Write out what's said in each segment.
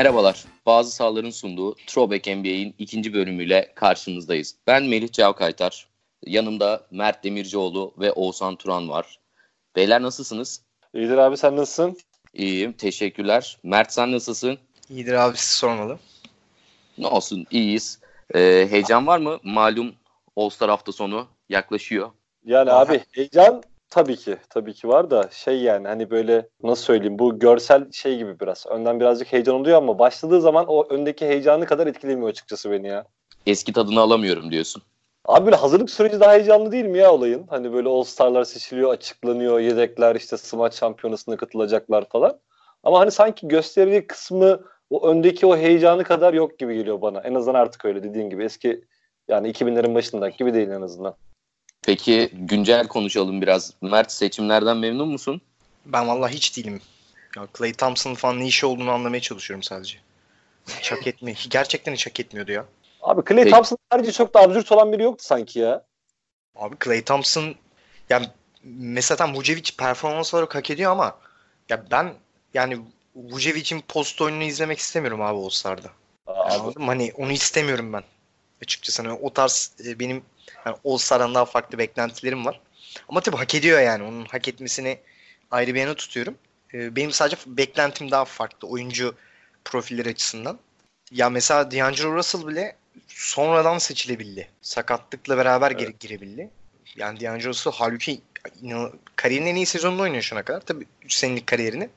Merhabalar. Bazı sahaların sunduğu Throwback NBA'in ikinci bölümüyle karşınızdayız. Ben Melih Cavkaytar. Yanımda Mert Demircioğlu ve Oğuzhan Turan var. Beyler nasılsınız? İyidir abi sen nasılsın? İyiyim. Teşekkürler. Mert sen nasılsın? İyidir abi siz sormalı. Ne olsun iyiyiz. Ee, heyecan var mı? Malum All-Star hafta sonu yaklaşıyor. Yani Aha. abi heyecan tabii ki tabii ki var da şey yani hani böyle nasıl söyleyeyim bu görsel şey gibi biraz. Önden birazcık heyecan oluyor ama başladığı zaman o öndeki heyecanı kadar etkilemiyor açıkçası beni ya. Eski tadını alamıyorum diyorsun. Abi böyle hazırlık süreci daha heyecanlı değil mi ya olayın? Hani böyle All Star'lar seçiliyor, açıklanıyor, yedekler işte smaç şampiyonasına katılacaklar falan. Ama hani sanki gösteri kısmı o öndeki o heyecanı kadar yok gibi geliyor bana. En azından artık öyle dediğin gibi. Eski yani 2000'lerin başındaki gibi değil en azından. Peki güncel konuşalım biraz. Mert seçimlerden memnun musun? Ben vallahi hiç değilim. Ya Clay Thompson falan ne işi olduğunu anlamaya çalışıyorum sadece. Hiç hak etmiyor. Gerçekten hiç hak etmiyordu ya. Abi Clay Peki. Thompson harici çok da absürt olan biri yoktu sanki ya. Abi Clay Thompson yani mesela tam Vucevic performans olarak hak ediyor ama ya ben yani Vucevic'in post oyununu izlemek istemiyorum abi All-Star'da. Abi, mı? Hani onu istemiyorum ben. Açıkçası hani o tarz e, benim yani All-Star'dan daha farklı beklentilerim var. Ama tabii hak ediyor yani. Onun hak etmesini ayrı bir yana tutuyorum. E, Benim sadece beklentim daha farklı oyuncu profilleri açısından. Ya mesela D'Angelo Russell bile sonradan seçilebildi. Sakatlıkla beraber geri girebildi. Yani D'Angelo Russell halbuki kariyerinin en iyi sezonunu oynuyor şu ana kadar. Tabii 3 senelik kariyerini.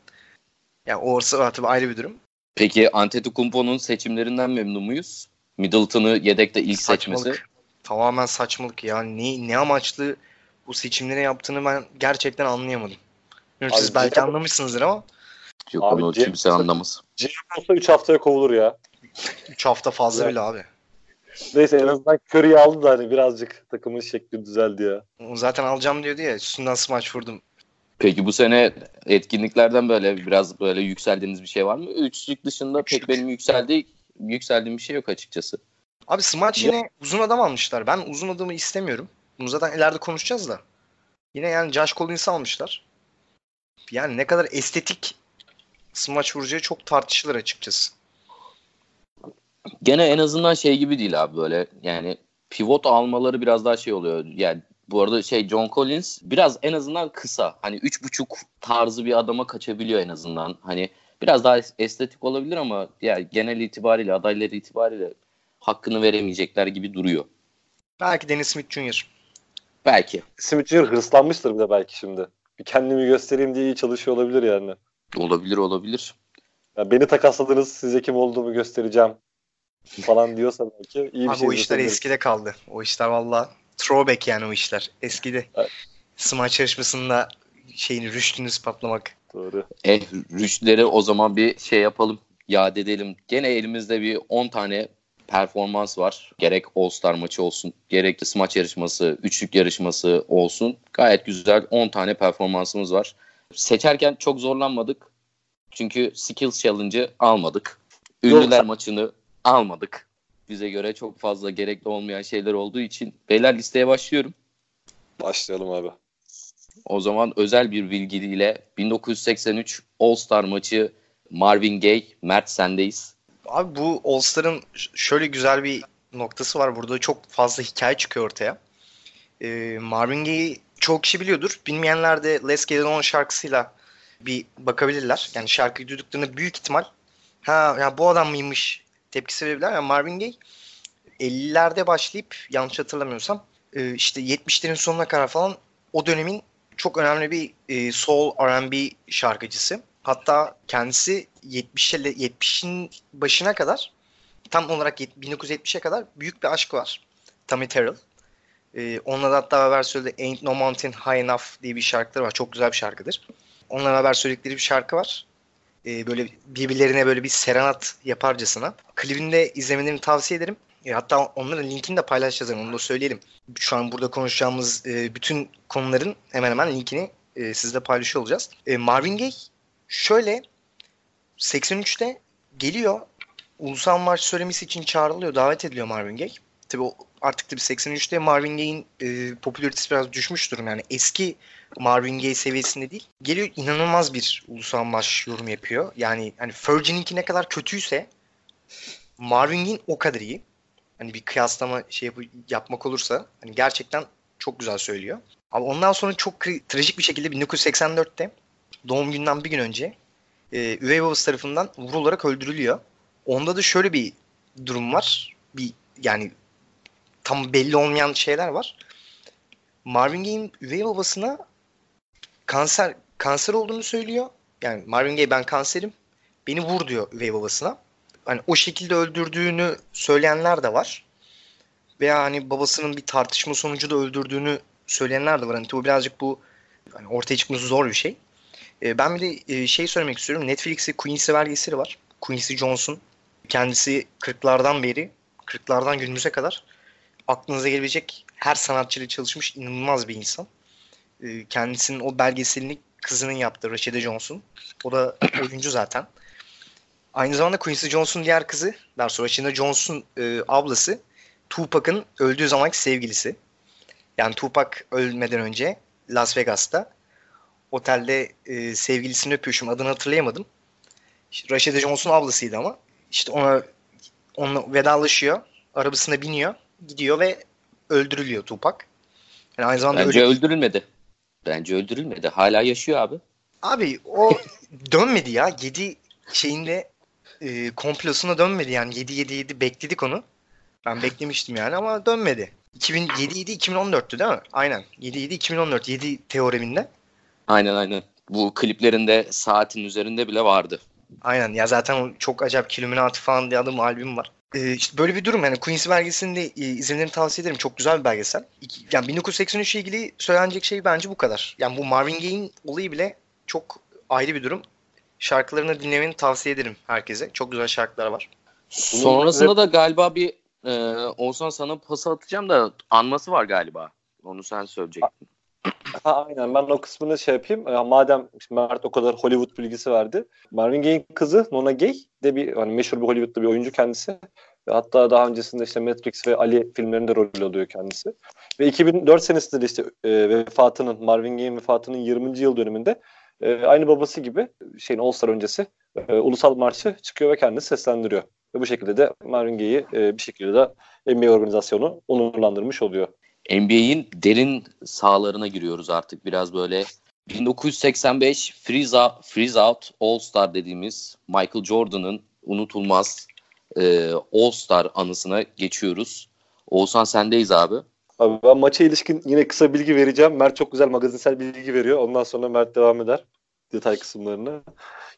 Yani orası tabii ayrı bir durum. Peki Antetokounmpo'nun seçimlerinden memnun muyuz? Middleton'ı yedekte ilk seçmesi. Tamamen saçmalık ya. Ne, ne amaçlı bu seçimleri yaptığını ben gerçekten anlayamadım. Bilmiyorum, siz belki cidden- anlamışsınızdır ama Yok Abi, onu James- kimse anlamaz. GM olsa 3 haftaya kovulur ya. 3 hafta fazla bile abi. Neyse en azından Curry'i aldı da hani birazcık takımın şekli düzeldi ya. Zaten alacağım diyordu ya. Üstünden smaç vurdum. Peki bu sene etkinliklerden böyle biraz böyle yükseldiğiniz bir şey var mı? Üçlük dışında Üçlük. pek benim yükseldi, yükseldiğim bir şey yok açıkçası. Abi smaç yine uzun adam almışlar. Ben uzun adamı istemiyorum. Bunu zaten ileride konuşacağız da. Yine yani Josh Collins'i almışlar. Yani ne kadar estetik smaç vuracağı çok tartışılır açıkçası. Gene en azından şey gibi değil abi böyle yani pivot almaları biraz daha şey oluyor. Yani bu arada şey John Collins biraz en azından kısa. Hani üç buçuk tarzı bir adama kaçabiliyor en azından. Hani biraz daha estetik olabilir ama yani genel itibariyle adayları itibariyle hakkını veremeyecekler gibi duruyor. Belki Dennis Smith Jr. Belki. Smith Jr. hırslanmıştır bir de belki şimdi. Bir kendimi göstereyim diye iyi çalışıyor olabilir yani. Olabilir olabilir. Ya beni takasladınız size kim olduğumu göstereceğim falan diyorsa belki iyi bir Abi şey o işler eskide kaldı. O işler valla throwback yani o işler. Eskide. Evet. Smaç yarışmasında şeyini rüştünü ispatlamak. Doğru. Eh rüştleri o zaman bir şey yapalım. Yad edelim. Gene elimizde bir 10 tane performans var. Gerek All-Star maçı olsun, gerek smaç yarışması, üçlük yarışması olsun. Gayet güzel 10 tane performansımız var. Seçerken çok zorlanmadık. Çünkü Skills Challenge'ı almadık. Ünlüler maçını almadık. Bize göre çok fazla gerekli olmayan şeyler olduğu için. Beyler listeye başlıyorum. Başlayalım abi. O zaman özel bir bilgiyle 1983 All-Star maçı Marvin Gaye, Mert sendeyiz. Abi bu All-Star'ın şöyle güzel bir noktası var. Burada çok fazla hikaye çıkıyor ortaya. Ee, Marvin Gaye'i çok kişi biliyordur. Bilmeyenler de Let's Get It On şarkısıyla bir bakabilirler. Yani şarkıyı duyduklarında büyük ihtimal ha ya bu adam mıymış tepkisi verebilirler. Yani Marvin Gaye 50'lerde başlayıp yanlış hatırlamıyorsam e, işte 70'lerin sonuna kadar falan o dönemin çok önemli bir e, soul R&B şarkıcısı. Hatta kendisi 70 ile 70'in başına kadar tam olarak yet- 1970'e kadar büyük bir aşkı var. Tammy Terrell. E, onunla da hatta beraber söylediği Ain't No Mountain High Enough diye bir şarkıları var. Çok güzel bir şarkıdır. Onunla beraber söyledikleri bir şarkı var. E, böyle birbirlerine böyle bir serenat yaparcasına. Klibini de izlemelerini tavsiye ederim. E, hatta onların linkini de paylaşacağız. yani, Onu da söyleyelim. Şu an burada konuşacağımız e, bütün konuların hemen hemen linkini e, sizle paylaşıyor olacağız. E, Marvin Gaye şöyle 83'te geliyor. Ulusal marş söylemesi için çağrılıyor. Davet ediliyor Marvin Gaye. Tabii o, artık tabii 83'te Marvin Gaye'in e, popülaritesi biraz düşmüş durum. Yani eski Marvin Gaye seviyesinde değil. Geliyor inanılmaz bir ulusal maç yorum yapıyor. Yani hani Fergie'ninki ne kadar kötüyse Marvin Gaye'in o kadar iyi. Hani bir kıyaslama şey yap- yapmak olursa hani gerçekten çok güzel söylüyor. Ama ondan sonra çok kri- trajik bir şekilde 1984'te doğum günden bir gün önce e, üvey babası tarafından vurularak öldürülüyor. Onda da şöyle bir durum var. Bir yani tam belli olmayan şeyler var. Marvin Gaye'in üvey babasına kanser kanser olduğunu söylüyor. Yani Marvin Gaye ben kanserim. Beni vur diyor üvey babasına. Hani o şekilde öldürdüğünü söyleyenler de var. Veya hani babasının bir tartışma sonucu da öldürdüğünü söyleyenler de var. Hani bu birazcık bu hani ortaya çıkması zor bir şey. Ee, ben bir de e, şey söylemek istiyorum. Netflix'te Quincy belgeseli var. Quincy Jones'un kendisi 40'lardan beri 40'lardan günümüze kadar aklınıza gelebilecek her sanatçıyla çalışmış inanılmaz bir insan. Ee, kendisinin o belgeselini kızının yaptığı Rashida Jones'un. O da oyuncu zaten. Aynı zamanda Quincy Jones'un diğer kızı, daha sonra Rashida Jones'un e, ablası Tupac'ın öldüğü zamanki sevgilisi. Yani Tupac ölmeden önce Las Vegas'ta otelde e, sevgilisini öpüşüm adını hatırlayamadım. İşte Rashida Jones'un ablasıydı ama işte ona onunla vedalaşıyor. Arabasına biniyor. Gidiyor ve öldürülüyor Tupac. Yani aynı zamanda Bence öyle- öldürülmedi. Bence öldürülmedi. Hala yaşıyor abi. Abi o dönmedi ya. 7 şeyinde e, komplosuna dönmedi yani. 7 7 7 bekledik onu. Ben beklemiştim yani ama dönmedi. 2007 7 2014'tü değil mi? Aynen. 7 7 2014 7 teoreminde. Aynen aynen. Bu kliplerinde saatin üzerinde bile vardı. Aynen ya zaten çok acayip Killuminati falan diye adım albüm var. Ee, işte böyle bir durum yani Quincy belgeselini de e, izlemelerini tavsiye ederim. Çok güzel bir belgesel. Yani 1983 ile ilgili söylenecek şey bence bu kadar. Yani bu Marvin Gaye'in olayı bile çok ayrı bir durum. Şarkılarını dinlemeni tavsiye ederim herkese. Çok güzel şarkılar var. Sonrasında da galiba bir e, Oğuzhan sana pası atacağım da anması var galiba. Onu sen söyleyecektin. Ha, aynen ben o kısmını şey yapayım. Ya, madem Mert o kadar Hollywood bilgisi verdi. Marvin Gaye'in kızı Nona Gay de bir hani meşhur bir Hollywood'da bir oyuncu kendisi. Hatta daha öncesinde işte Matrix ve Ali filmlerinde rol alıyor kendisi. Ve 2004 senesinde de işte e, vefatının Marvin Gaye'in vefatının 20. yıl dönümünde e, aynı babası gibi şeyin All Star öncesi e, ulusal marşı çıkıyor ve kendisi seslendiriyor. Ve bu şekilde de Marvin Gaye'i e, bir şekilde de NBA organizasyonu onurlandırmış oluyor. NBA'in derin sahalarına giriyoruz artık biraz böyle. 1985 Freeze Out, Freeze Out All Star dediğimiz Michael Jordan'ın unutulmaz e, All Star anısına geçiyoruz. Oğuzhan sendeyiz abi. Abi ben maça ilişkin yine kısa bilgi vereceğim. Mert çok güzel magazinsel bilgi veriyor. Ondan sonra Mert devam eder detay kısımlarını.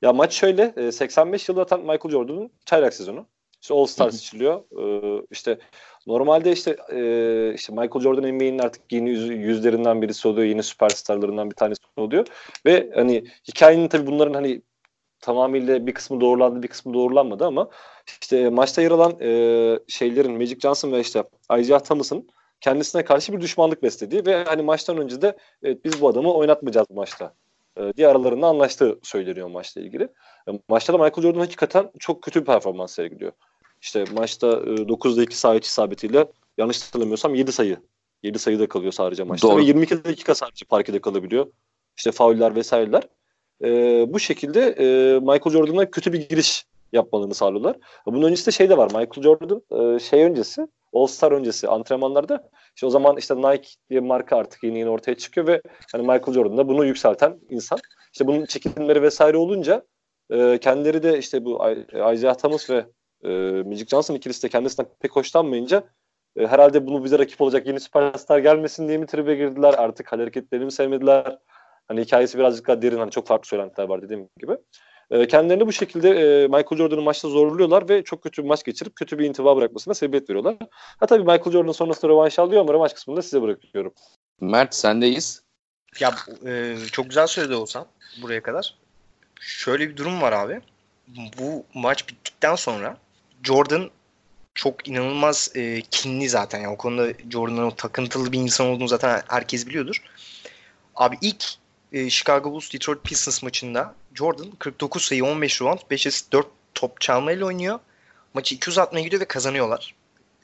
Ya maç şöyle. e, 85 yılında atan Michael Jordan'ın çaylak sezonu. İşte All Star seçiliyor. Ee, işte normalde işte e, işte Michael Jordan NBA'nin artık yeni yüz, yüzlerinden birisi oluyor. Yeni süperstarlarından bir tanesi oluyor. Ve hani hikayenin tabii bunların hani tamamıyla bir kısmı doğrulandı bir kısmı doğrulanmadı ama işte maçta yer alan e, şeylerin Magic Johnson ve işte Isaiah Thomas'ın kendisine karşı bir düşmanlık beslediği ve hani maçtan önce de evet, biz bu adamı oynatmayacağız bu maçta e, diye aralarında anlaştığı söyleniyor maçla ilgili. E, maçta da Michael Jordan hakikaten çok kötü bir performans sergiliyor. İşte maçta e, 9'da 2 sayı isabetiyle yanlış hatırlamıyorsam 7 sayı. 7 sayıda kalıyor sadece maçta Doğru. ve 22 dakika sadece parkede kalabiliyor. İşte fauller vesaireler. E, bu şekilde e, Michael Jordan'a kötü bir giriş yapmalarını sağlıyorlar. Bunun öncesinde şey de var. Michael Jordan e, şey öncesi All Star öncesi antrenmanlarda işte o zaman işte Nike diye marka artık yeni yeni ortaya çıkıyor ve hani Michael Jordan da bunu yükselten insan. İşte bunun çekimleri vesaire olunca e, kendileri de işte bu Isaiah Thomas ve e, Magic Johnson ikilisi de kendisinden pek hoşlanmayınca e, herhalde bunu bize rakip olacak yeni süperstar gelmesin diye mi tribe girdiler artık hareketlerini mi sevmediler. Hani hikayesi birazcık daha derin hani çok farklı söylentiler var dediğim gibi. E, kendilerini bu şekilde e, Michael Jordan'ı maçta zorluyorlar ve çok kötü bir maç geçirip kötü bir intiba bırakmasına sebebiyet veriyorlar. Ha tabii Michael Jordan sonrasında rövanş alıyor ama rövanş kısmını da size bırakıyorum. Mert sendeyiz. Ya e, çok güzel söyledi olsam buraya kadar. Şöyle bir durum var abi. Bu maç bittikten sonra Jordan çok inanılmaz e, kinli zaten. Yani o konuda Jordan'ın takıntılı bir insan olduğunu zaten herkes biliyordur. Abi ilk e, Chicago Bulls Detroit Pistons maçında Jordan 49 sayı 15 rebound 5 asist 4 top çalmayla oynuyor. Maçı 2 uzatmaya gidiyor ve kazanıyorlar.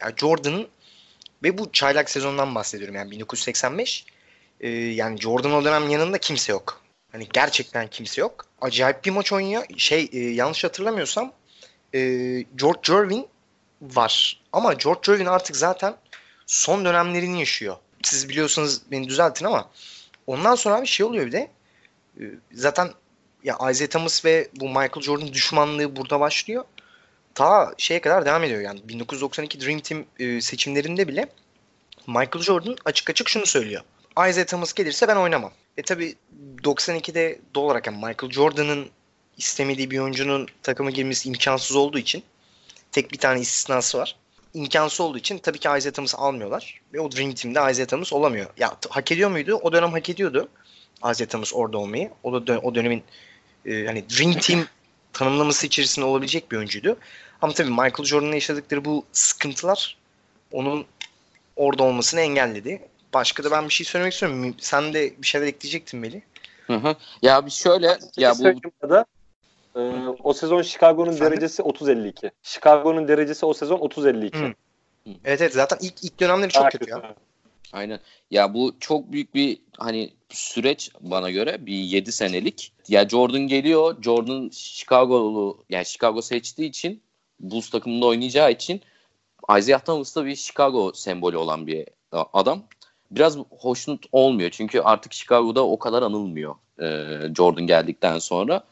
Yani Jordan'ın ve bu çaylak sezondan bahsediyorum yani 1985. Ee, yani Jordan o dönem yanında kimse yok. Hani gerçekten kimse yok. Acayip bir maç oynuyor. Şey e, yanlış hatırlamıyorsam e, George Irving var. Ama George Irving artık zaten son dönemlerini yaşıyor. Siz biliyorsanız beni düzeltin ama ondan sonra bir şey oluyor bir de. E, zaten ya Isaiah Thomas ve bu Michael Jordan düşmanlığı burada başlıyor. Ta şeye kadar devam ediyor yani 1992 Dream Team e, seçimlerinde bile Michael Jordan açık açık şunu söylüyor. Isaiah Thomas gelirse ben oynamam. E tabi 92'de doğal olarak yani Michael Jordan'ın istemediği bir oyuncunun takıma girmesi imkansız olduğu için tek bir tane istisnası var. İmkansız olduğu için tabii ki Isaiah Thomas'ı almıyorlar. Ve o Dream Team'de Isaiah Thomas olamıyor. Ya hak ediyor muydu? O dönem hak ediyordu. Isaiah Thomas orada olmayı. O da o dönemin e, hani Dream Team tanımlaması içerisinde olabilecek bir oyuncuydu. Ama tabii Michael Jordan'la yaşadıkları bu sıkıntılar onun orada olmasını engelledi. Başka da ben bir şey söylemek istiyorum. Sen de bir şeyler ekleyecektin Meli. Hı hı. Ya bir şöyle ya bu da e, o sezon Chicago'nun derecesi 30-52. Chicago'nun derecesi o sezon 30-52. Evet evet zaten ilk ilk dönemleri çok kötü ya. Aynen. Ya bu çok büyük bir hani süreç bana göre bir 7 senelik. Ya Jordan geliyor. Jordan Chicago'lu yani Chicago seçtiği için Bulls takımında oynayacağı için Isaiah Thomas da bir Chicago sembolü olan bir adam. Biraz hoşnut olmuyor çünkü artık Chicago'da o kadar anılmıyor e, Jordan geldikten sonra.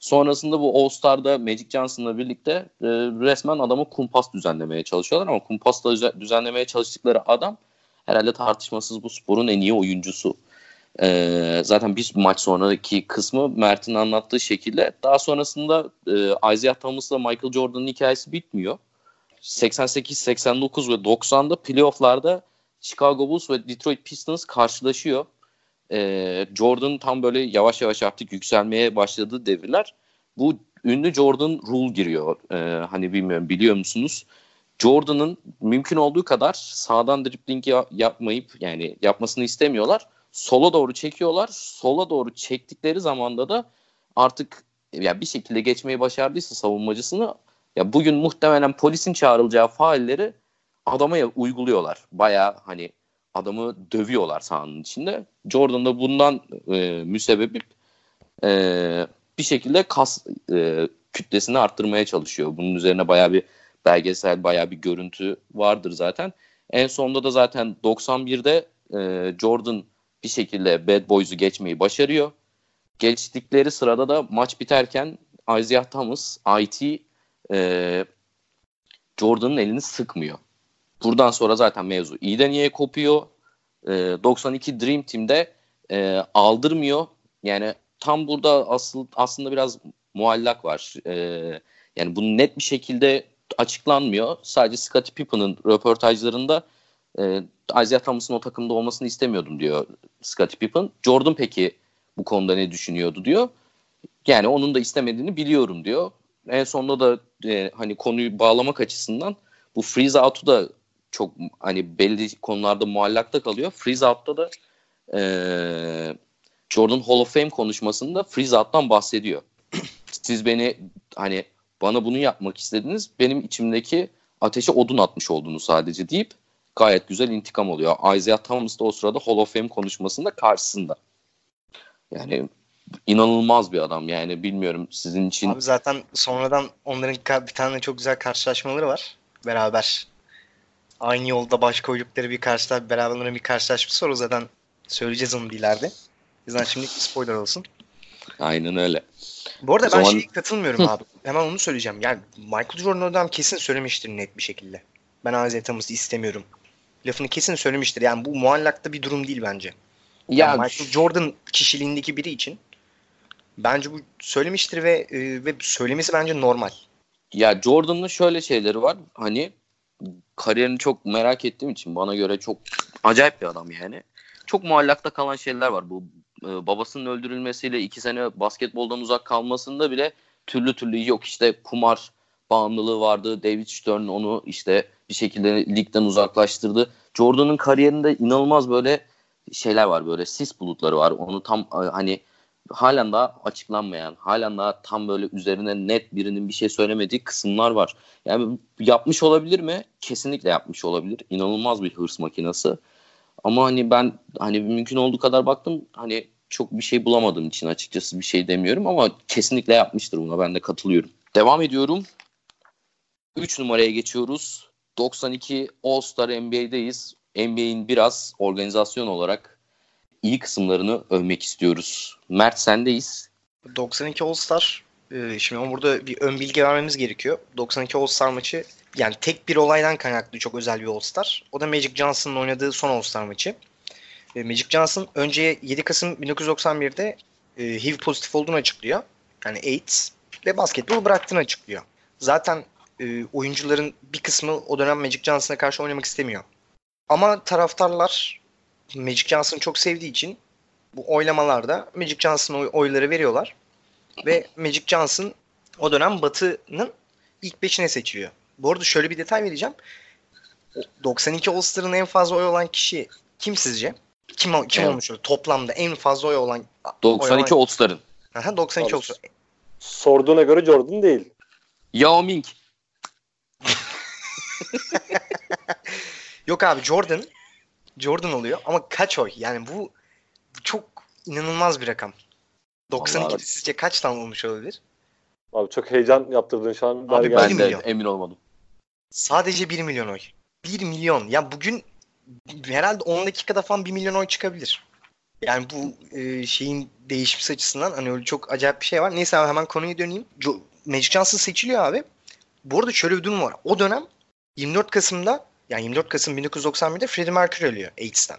Sonrasında bu All-Star'da Magic Johnson'la birlikte e, resmen adamı kumpas düzenlemeye çalışıyorlar ama kumpasla düzenlemeye çalıştıkları adam herhalde tartışmasız bu sporun en iyi oyuncusu. E, zaten bir maç sonraki kısmı Mert'in anlattığı şekilde daha sonrasında e, Isaiah Thomas'la Michael Jordan'ın hikayesi bitmiyor. 88, 89 ve 90'da playofflarda Chicago Bulls ve Detroit Pistons karşılaşıyor. Ee, Jordan tam böyle yavaş yavaş artık yükselmeye başladığı devirler. Bu ünlü Jordan rule giriyor. Ee, hani bilmiyorum biliyor musunuz? Jordan'ın mümkün olduğu kadar sağdan dribbling yapmayıp yani yapmasını istemiyorlar. Sola doğru çekiyorlar. Sola doğru çektikleri zamanda da artık yani bir şekilde geçmeyi başardıysa savunmacısını ya bugün muhtemelen polisin çağrılacağı failleri adama uyguluyorlar. Baya hani adamı dövüyorlar sahanın içinde. Jordan da bundan e, müsebbip e, bir şekilde kas e, kütlesini arttırmaya çalışıyor. Bunun üzerine baya bir belgesel, baya bir görüntü vardır zaten. En sonunda da zaten 91'de e, Jordan bir şekilde Bad Boys'u geçmeyi başarıyor. Geçtikleri sırada da maç biterken Isaiah Thomas, IT e, Jordan'ın elini sıkmıyor. Buradan sonra zaten mevzu iyiden iyiye kopuyor. E, 92 Dream Team'de e, aldırmıyor. Yani tam burada asıl aslında biraz muallak var. E, yani bunu net bir şekilde açıklanmıyor. Sadece Scottie Pippen'ın röportajlarında e, Isaiah Thomas'ın o takımda olmasını istemiyordum diyor Scottie Pippen. Jordan peki bu konuda ne düşünüyordu diyor. Yani onun da istemediğini biliyorum diyor. En sonunda da e, hani konuyu bağlamak açısından bu freeze out'u da çok hani belli konularda muallakta kalıyor. Freeze out'ta da e, Jordan Hall of Fame konuşmasında freeze out'tan bahsediyor. Siz beni hani bana bunu yapmak istediniz. Benim içimdeki ateşe odun atmış oldunuz sadece deyip gayet güzel intikam oluyor. Isaiah Thomas da o sırada Hall of Fame konuşmasında karşısında. Yani inanılmaz bir adam yani bilmiyorum sizin için. Abi zaten sonradan onların bir tane çok güzel karşılaşmaları var beraber. Aynı yolda baş koydukları bir karşılar beraberlerine bir karşılaşması var o zaten söyleyeceğiz onu ileride. Bizden şimdi spoiler olsun. Aynen öyle. Bu arada o ben zaman... şeye katılmıyorum abi. Hemen onu söyleyeceğim. Yani Michael Jordan adam kesin söylemiştir net bir şekilde. Ben Isaiah Thomas'ı istemiyorum. Lafını kesin söylemiştir. Yani bu muallakta bir durum değil bence. Ya yani Michael Jordan kişiliğindeki biri için Bence bu söylemiştir ve e, ve söylemesi bence normal. Ya Jordan'ın şöyle şeyleri var. Hani kariyerini çok merak ettiğim için bana göre çok acayip bir adam yani. Çok muallakta kalan şeyler var. Bu e, babasının öldürülmesiyle iki sene basketboldan uzak kalmasında bile türlü türlü yok işte kumar bağımlılığı vardı. David Stern onu işte bir şekilde ligden uzaklaştırdı. Jordan'ın kariyerinde inanılmaz böyle şeyler var böyle sis bulutları var. Onu tam e, hani halen daha açıklanmayan, halen daha tam böyle üzerine net birinin bir şey söylemediği kısımlar var. Yani yapmış olabilir mi? Kesinlikle yapmış olabilir. İnanılmaz bir hırs makinesi. Ama hani ben hani mümkün olduğu kadar baktım. Hani çok bir şey bulamadığım için açıkçası bir şey demiyorum ama kesinlikle yapmıştır buna. Ben de katılıyorum. Devam ediyorum. 3 numaraya geçiyoruz. 92 All-Star NBA'deyiz. NBA'in biraz organizasyon olarak iyi kısımlarını övmek istiyoruz. Mert sendeyiz. 92 All-Star e, şimdi burada bir ön bilgi vermemiz gerekiyor. 92 All-Star maçı yani tek bir olaydan kaynaklı çok özel bir All-Star. O da Magic Johnson'ın oynadığı son All-Star maçı. E, Magic Johnson önce 7 Kasım 1991'de e, HIV pozitif olduğunu açıklıyor. Yani AIDS ve basketbolu bıraktığını açıklıyor. Zaten oyuncuların bir kısmı o dönem Magic Johnson'a karşı oynamak istemiyor. Ama taraftarlar Magic Johnson'ı çok sevdiği için bu oylamalarda Magic Johnson'a oy, oyları veriyorlar. Ve Magic Johnson o dönem Batı'nın ilk 5'ine seçiliyor. Bu arada şöyle bir detay vereceğim. 92 All-Star'ın en fazla oy olan kişi kim sizce? Kim, kim Evet. olmuş? Toplamda en fazla oy olan 92 oy olan- All-Star'ın. Aha, 92 Abi, All-Star. Sorduğuna göre Jordan değil. Yao Ming. Yok abi Jordan. Jordan oluyor ama kaç oy? Yani bu, bu çok inanılmaz bir rakam. 92 Vallahi- sizce kaç tane olmuş olabilir? Abi çok heyecan yaptırdın şu an. Abi bir Ben de milyon. emin olmadım. Sadece 1 milyon oy. 1 milyon. Ya bugün herhalde 10 dakikada falan 1 milyon oy çıkabilir. Yani bu e, şeyin değişmesi açısından hani öyle çok acayip bir şey var. Neyse abi hemen konuya döneyim. Jo- Magic Johnson seçiliyor abi. Bu arada şöyle bir durum var. O dönem 24 Kasım'da yani 24 Kasım 1991'de Freddie Mercury ölüyor AIDS'ten.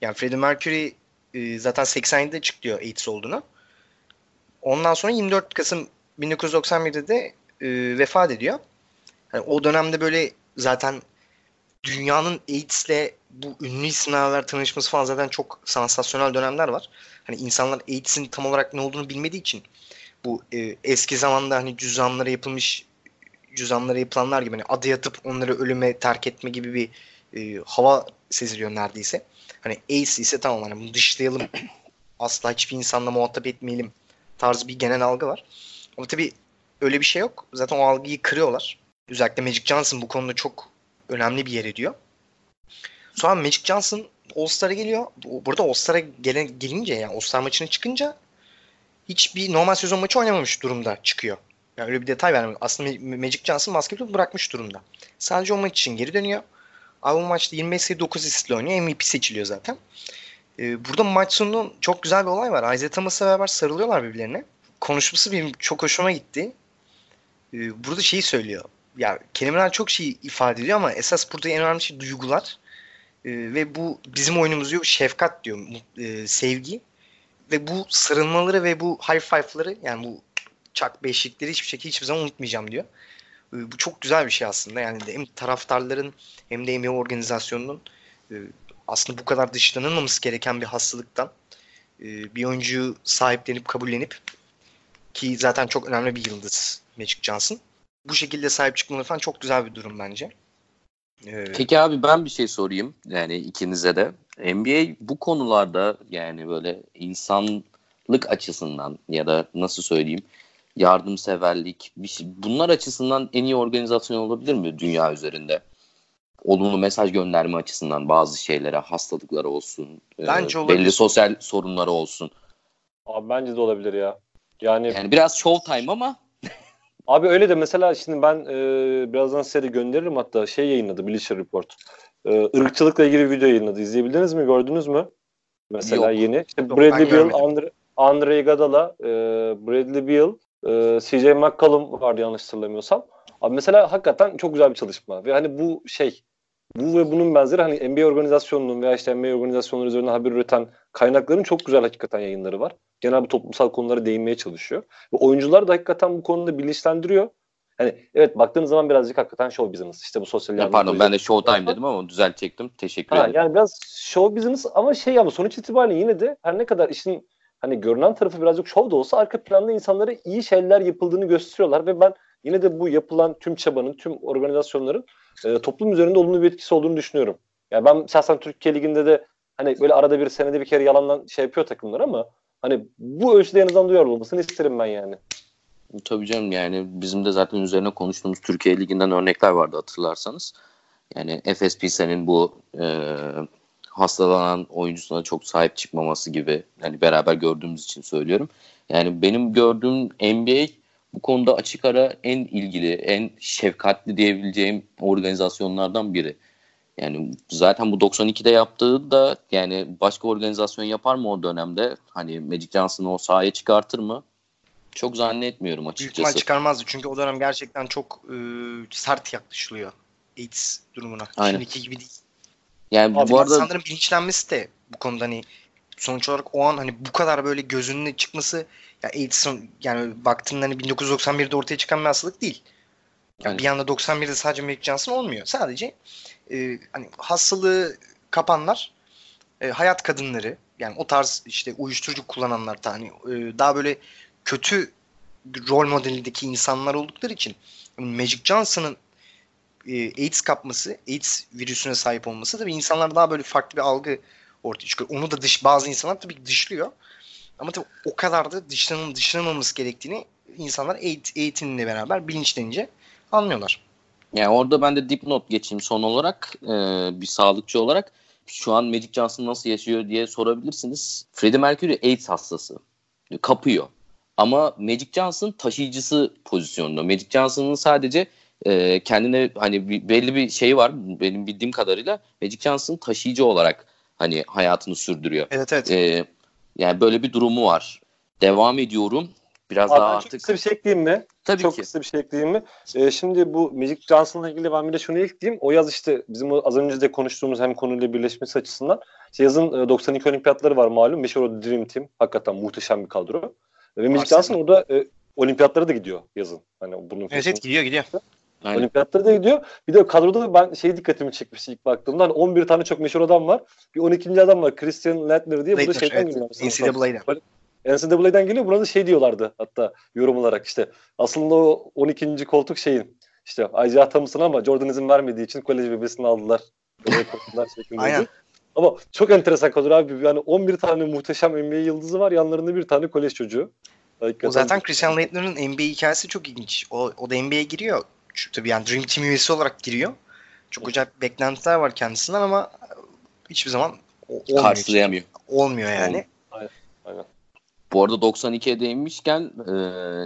Yani Freddie Mercury e, zaten 87'de açıklıyor AIDS olduğunu. Ondan sonra 24 Kasım 1991'de de e, vefat ediyor. Hani o dönemde böyle zaten dünyanın AIDS'le bu ünlü isimlerle tanışması falan zaten çok sansasyonel dönemler var. Hani insanlar AIDS'in tam olarak ne olduğunu bilmediği için bu e, eski zamanda hani cüzdanlara yapılmış cüzdanlara yapılanlar gibi hani adı yatıp onları ölüme terk etme gibi bir e, hava seziliyor neredeyse. Hani AIDS ise tamam hani bunu dışlayalım. Asla hiçbir insanla muhatap etmeyelim tarzı bir genel algı var. Ama tabii öyle bir şey yok. Zaten o algıyı kırıyorlar. Özellikle Magic Johnson bu konuda çok önemli bir yer ediyor. Sonra Magic Johnson All-Star'a geliyor. Burada All-Star'a gelince yani All-Star maçına çıkınca hiçbir normal sezon maçı oynamamış durumda çıkıyor. Yani öyle bir detay vermiyor. Aslında Ma- Magic Johnson basketbolu bırakmış durumda. Sadece o maç için geri dönüyor. Abi bu maçta 25 sayı 9 asistle oynuyor. MVP seçiliyor zaten. Ee, burada maç sonu çok güzel bir olay var. Isaiah Thomas'la beraber sarılıyorlar birbirlerine. Konuşması benim çok hoşuma gitti. Ee, burada şeyi söylüyor. Ya kelimeler çok şey ifade ediyor ama esas burada en önemli şey duygular. Ee, ve bu bizim oyunumuz diyor şefkat diyor. mu- e, sevgi. Ve bu sarılmaları ve bu high five'ları yani bu çak beşlikleri hiçbir şekilde hiçbir zaman unutmayacağım diyor. Ee, bu çok güzel bir şey aslında. Yani hem taraftarların hem de NBA organizasyonunun e, aslında bu kadar dışlanılmaması gereken bir hastalıktan e, bir oyuncuyu sahiplenip kabullenip ki zaten çok önemli bir yıldız Magic Johnson. Bu şekilde sahip çıkmaları falan çok güzel bir durum bence. Ee, Peki abi ben bir şey sorayım yani ikinize de. NBA bu konularda yani böyle insanlık açısından ya da nasıl söyleyeyim yardımseverlik bir şey, bunlar açısından en iyi organizasyon olabilir mi dünya üzerinde? Olumlu mesaj gönderme açısından bazı şeylere, hastalıklara olsun, e, Bence olabilir. belli sosyal sorunlara olsun. Abi bence de olabilir ya. Yani Yani biraz show time ama Abi öyle de mesela şimdi ben e, birazdan size de gönderirim hatta şey yayınladı Bleacher Report. E, ırkçılıkla ilgili bir video yayınladı. İzleyebildiniz mi? Gördünüz mü? Mesela Yok. yeni. İşte Yok, Bradley Beal. Andre, Andre Iguodala, e, Bradley Beal, e, CJ McCollum vardı yanlış hatırlamıyorsam. Abi mesela hakikaten çok güzel bir çalışma. Ve hani bu şey bu ve bunun benzeri hani NBA organizasyonunun veya işte NBA organizasyonları üzerine haber üreten kaynakların çok güzel hakikaten yayınları var. Genel bir toplumsal konulara değinmeye çalışıyor. Ve oyuncular da hakikaten bu konuda bilinçlendiriyor. Hani evet baktığınız zaman birazcık hakikaten show business. İşte bu sosyal Ya yardım pardon ben de show time dedim ama düzeltecektim. Teşekkür Ha, ederim. yani biraz show business ama şey ama sonuç itibariyle yine de her ne kadar işin hani görünen tarafı birazcık show da olsa arka planda insanlara iyi şeyler yapıldığını gösteriyorlar ve ben yine de bu yapılan tüm çabanın, tüm organizasyonların e, toplum üzerinde olumlu bir etkisi olduğunu düşünüyorum. Yani ben şahsen Türkiye Ligi'nde de hani böyle arada bir senede bir kere yalandan şey yapıyor takımlar ama hani bu ölçüde en azından duyarlı olmasını isterim ben yani. Tabii canım yani bizim de zaten üzerine konuştuğumuz Türkiye Ligi'nden örnekler vardı hatırlarsanız. Yani Efes Pilsen'in bu e, hastalanan oyuncusuna çok sahip çıkmaması gibi. Yani beraber gördüğümüz için söylüyorum. Yani benim gördüğüm NBA bu konuda açık ara en ilgili, en şefkatli diyebileceğim organizasyonlardan biri. Yani zaten bu 92'de yaptığı da yani başka organizasyon yapar mı o dönemde? Hani Magic Johnson'ı o sahaya çıkartır mı? Çok zannetmiyorum açıkçası. Büyük çıkarmazdı çünkü o dönem gerçekten çok e, sert yaklaşılıyor AIDS durumuna. Aynen. Şimdiki gibi değil. Yani Abi bu arada insanların bilinçlenmesi de bu konuda hani sonuç olarak o an hani bu kadar böyle gözünün çıkması ya AIDS'ın yani baktığında hani 1991'de ortaya çıkan bir hastalık değil. Yani bir anda 91'de sadece Magic Johnson olmuyor. Sadece e, hani hastalığı kapanlar e, hayat kadınları yani o tarz işte uyuşturucu kullananlar da hani e, daha böyle kötü rol modelindeki insanlar oldukları için Magic Johnson'ın e, AIDS kapması, AIDS virüsüne sahip olması tabii insanlar daha böyle farklı bir algı ortaya çıkıyor. Onu da dış bazı insanlar tabii dışlıyor. Ama tabii o kadar da dışlanım, dışlanmaması gerektiğini insanlar eğitimle beraber bilinçlenince anlıyorlar. Yani orada ben de dipnot geçeyim son olarak e, bir sağlıkçı olarak. Şu an Magic Johnson nasıl yaşıyor diye sorabilirsiniz. Freddie Mercury AIDS hastası. Kapıyor. Ama Magic Johnson taşıyıcısı pozisyonunda. Magic Johnson'ın sadece e, kendine hani belli bir şey var benim bildiğim kadarıyla Magic Johnson taşıyıcı olarak hani hayatını sürdürüyor. Evet evet. E, yani böyle bir durumu var. Devam ediyorum. Biraz Abi daha çok artık. kısa bir şey ekleyeyim mi? Tabii çok ki. kısa bir şey ekleyeyim mi? Ee, şimdi bu Magic Johnson'la ilgili ben bir de şunu ekleyeyim. O yaz işte bizim az önce de konuştuğumuz hem konuyla birleşmesi açısından. İşte yazın 92 e, olimpiyatları var malum. Meşhur o Dream Team. Hakikaten muhteşem bir kadro. Ve Magic Johnson orada e, olimpiyatlara da gidiyor yazın. Hani bunun evet, evet gidiyor gidiyor. Aynen. Olimpiyatlara da gidiyor. Bir de kadroda ben şey dikkatimi çekmiş ilk baktığımda. Hani 11 tane çok meşhur adam var. Bir 12. adam var. Christian Leitner diye. Leitner, bu da şeyden evet. geliyor. NCAA'den. NCAA'den geliyor. Burada da şey diyorlardı hatta yorum olarak işte. Aslında o 12. koltuk şeyin işte Isaiah Thomas'ın ama Jordan izin vermediği için kolej bebesini aldılar. Aynen. Ama çok enteresan kadro abi. Yani 11 tane muhteşem NBA yıldızı var. Yanlarında bir tane kolej çocuğu. Hakikaten. O zaten Christian Leitner'ın NBA hikayesi çok ilginç. O, o da NBA'ye giriyor. Tabii yani Dream Team üyesi olarak giriyor. Çok acayip beklentiler var kendisinden ama hiçbir zaman olmuyor. Karşılayamıyor. Olmuyor yani. Aynen. Aynen. Bu arada 92'ye değinmişken e,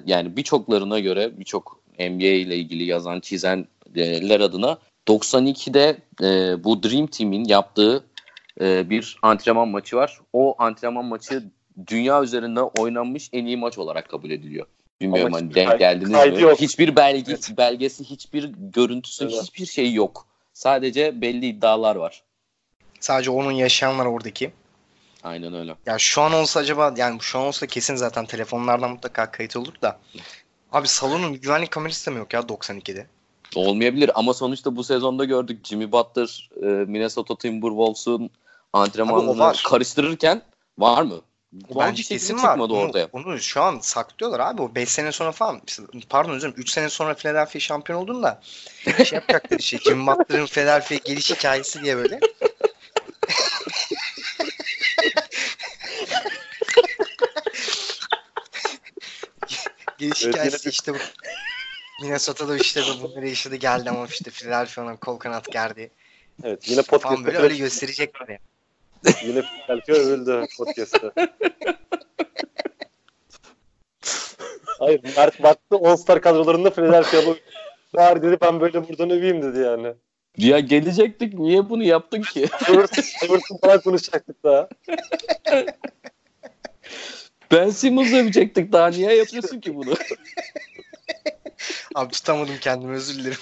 yani birçoklarına göre birçok NBA ile ilgili yazan çizenler adına 92'de e, bu Dream Team'in yaptığı e, bir antrenman maçı var. O antrenman maçı dünya üzerinde oynanmış en iyi maç olarak kabul ediliyor. Bilmiyorum hani denk geldiniz mi? Yok. Hiçbir belge, evet. belgesi, hiçbir görüntüsü, evet. hiçbir şey yok. Sadece belli iddialar var. Sadece onun yaşayanlar oradaki. Aynen öyle. Ya şu an olsa acaba yani şu an olsa kesin zaten telefonlardan mutlaka kayıt olur da. Abi salonun güvenlik kamerası da mı yok ya 92'de? Olmayabilir ama sonuçta bu sezonda gördük Jimmy Butler e, Minnesota Timberwolves'un antrenmanını karıştırırken var mı? Bence kesin var. Onu, ortaya. onu şu an saklıyorlar abi. O 5 sene sonra falan pardon özür dilerim 3 sene sonra Philadelphia şampiyon olduğunda şey yapacaklar işte Jimmy Butler'ın Philadelphia geliş hikayesi diye böyle. geliş evet, hikayesi işte bu. Minnesota'da işte bu bunları yaşadı geldi ama işte Philadelphia'nın kol kanat gerdi. Evet yine podcast. Falan böyle öyle gösterecekler ya. Yine belki övüldü podcast'ta. Hayır Mert baktı All Star kadrolarında Philadelphia'lı var dedi ben böyle buradan öveyim dedi yani. Ya gelecektik niye bunu yaptın ki? Everton falan konuşacaktık daha. Ben Simmons övecektik daha niye yapıyorsun ki bunu? Abi tutamadım kendimi özür dilerim.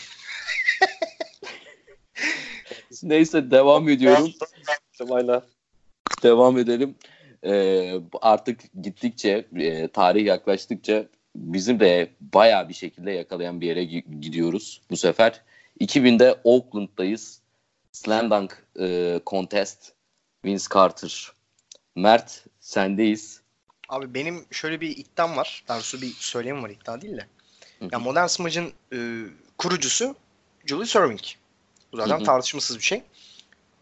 Neyse devam ediyorum. Aynen. Devam edelim. Ee, artık gittikçe, e, tarih yaklaştıkça bizim de bayağı bir şekilde yakalayan bir yere gidiyoruz bu sefer. 2000'de Oakland'dayız. Slam Dunk e, Contest. Vince Carter. Mert sendeyiz. Abi benim şöyle bir iddiam var. Daha doğrusu bir söyleyeyim var iddia değil de. Ya modern smacın e, kurucusu Julius Erving. Bu zaten Hı-hı. tartışmasız bir şey.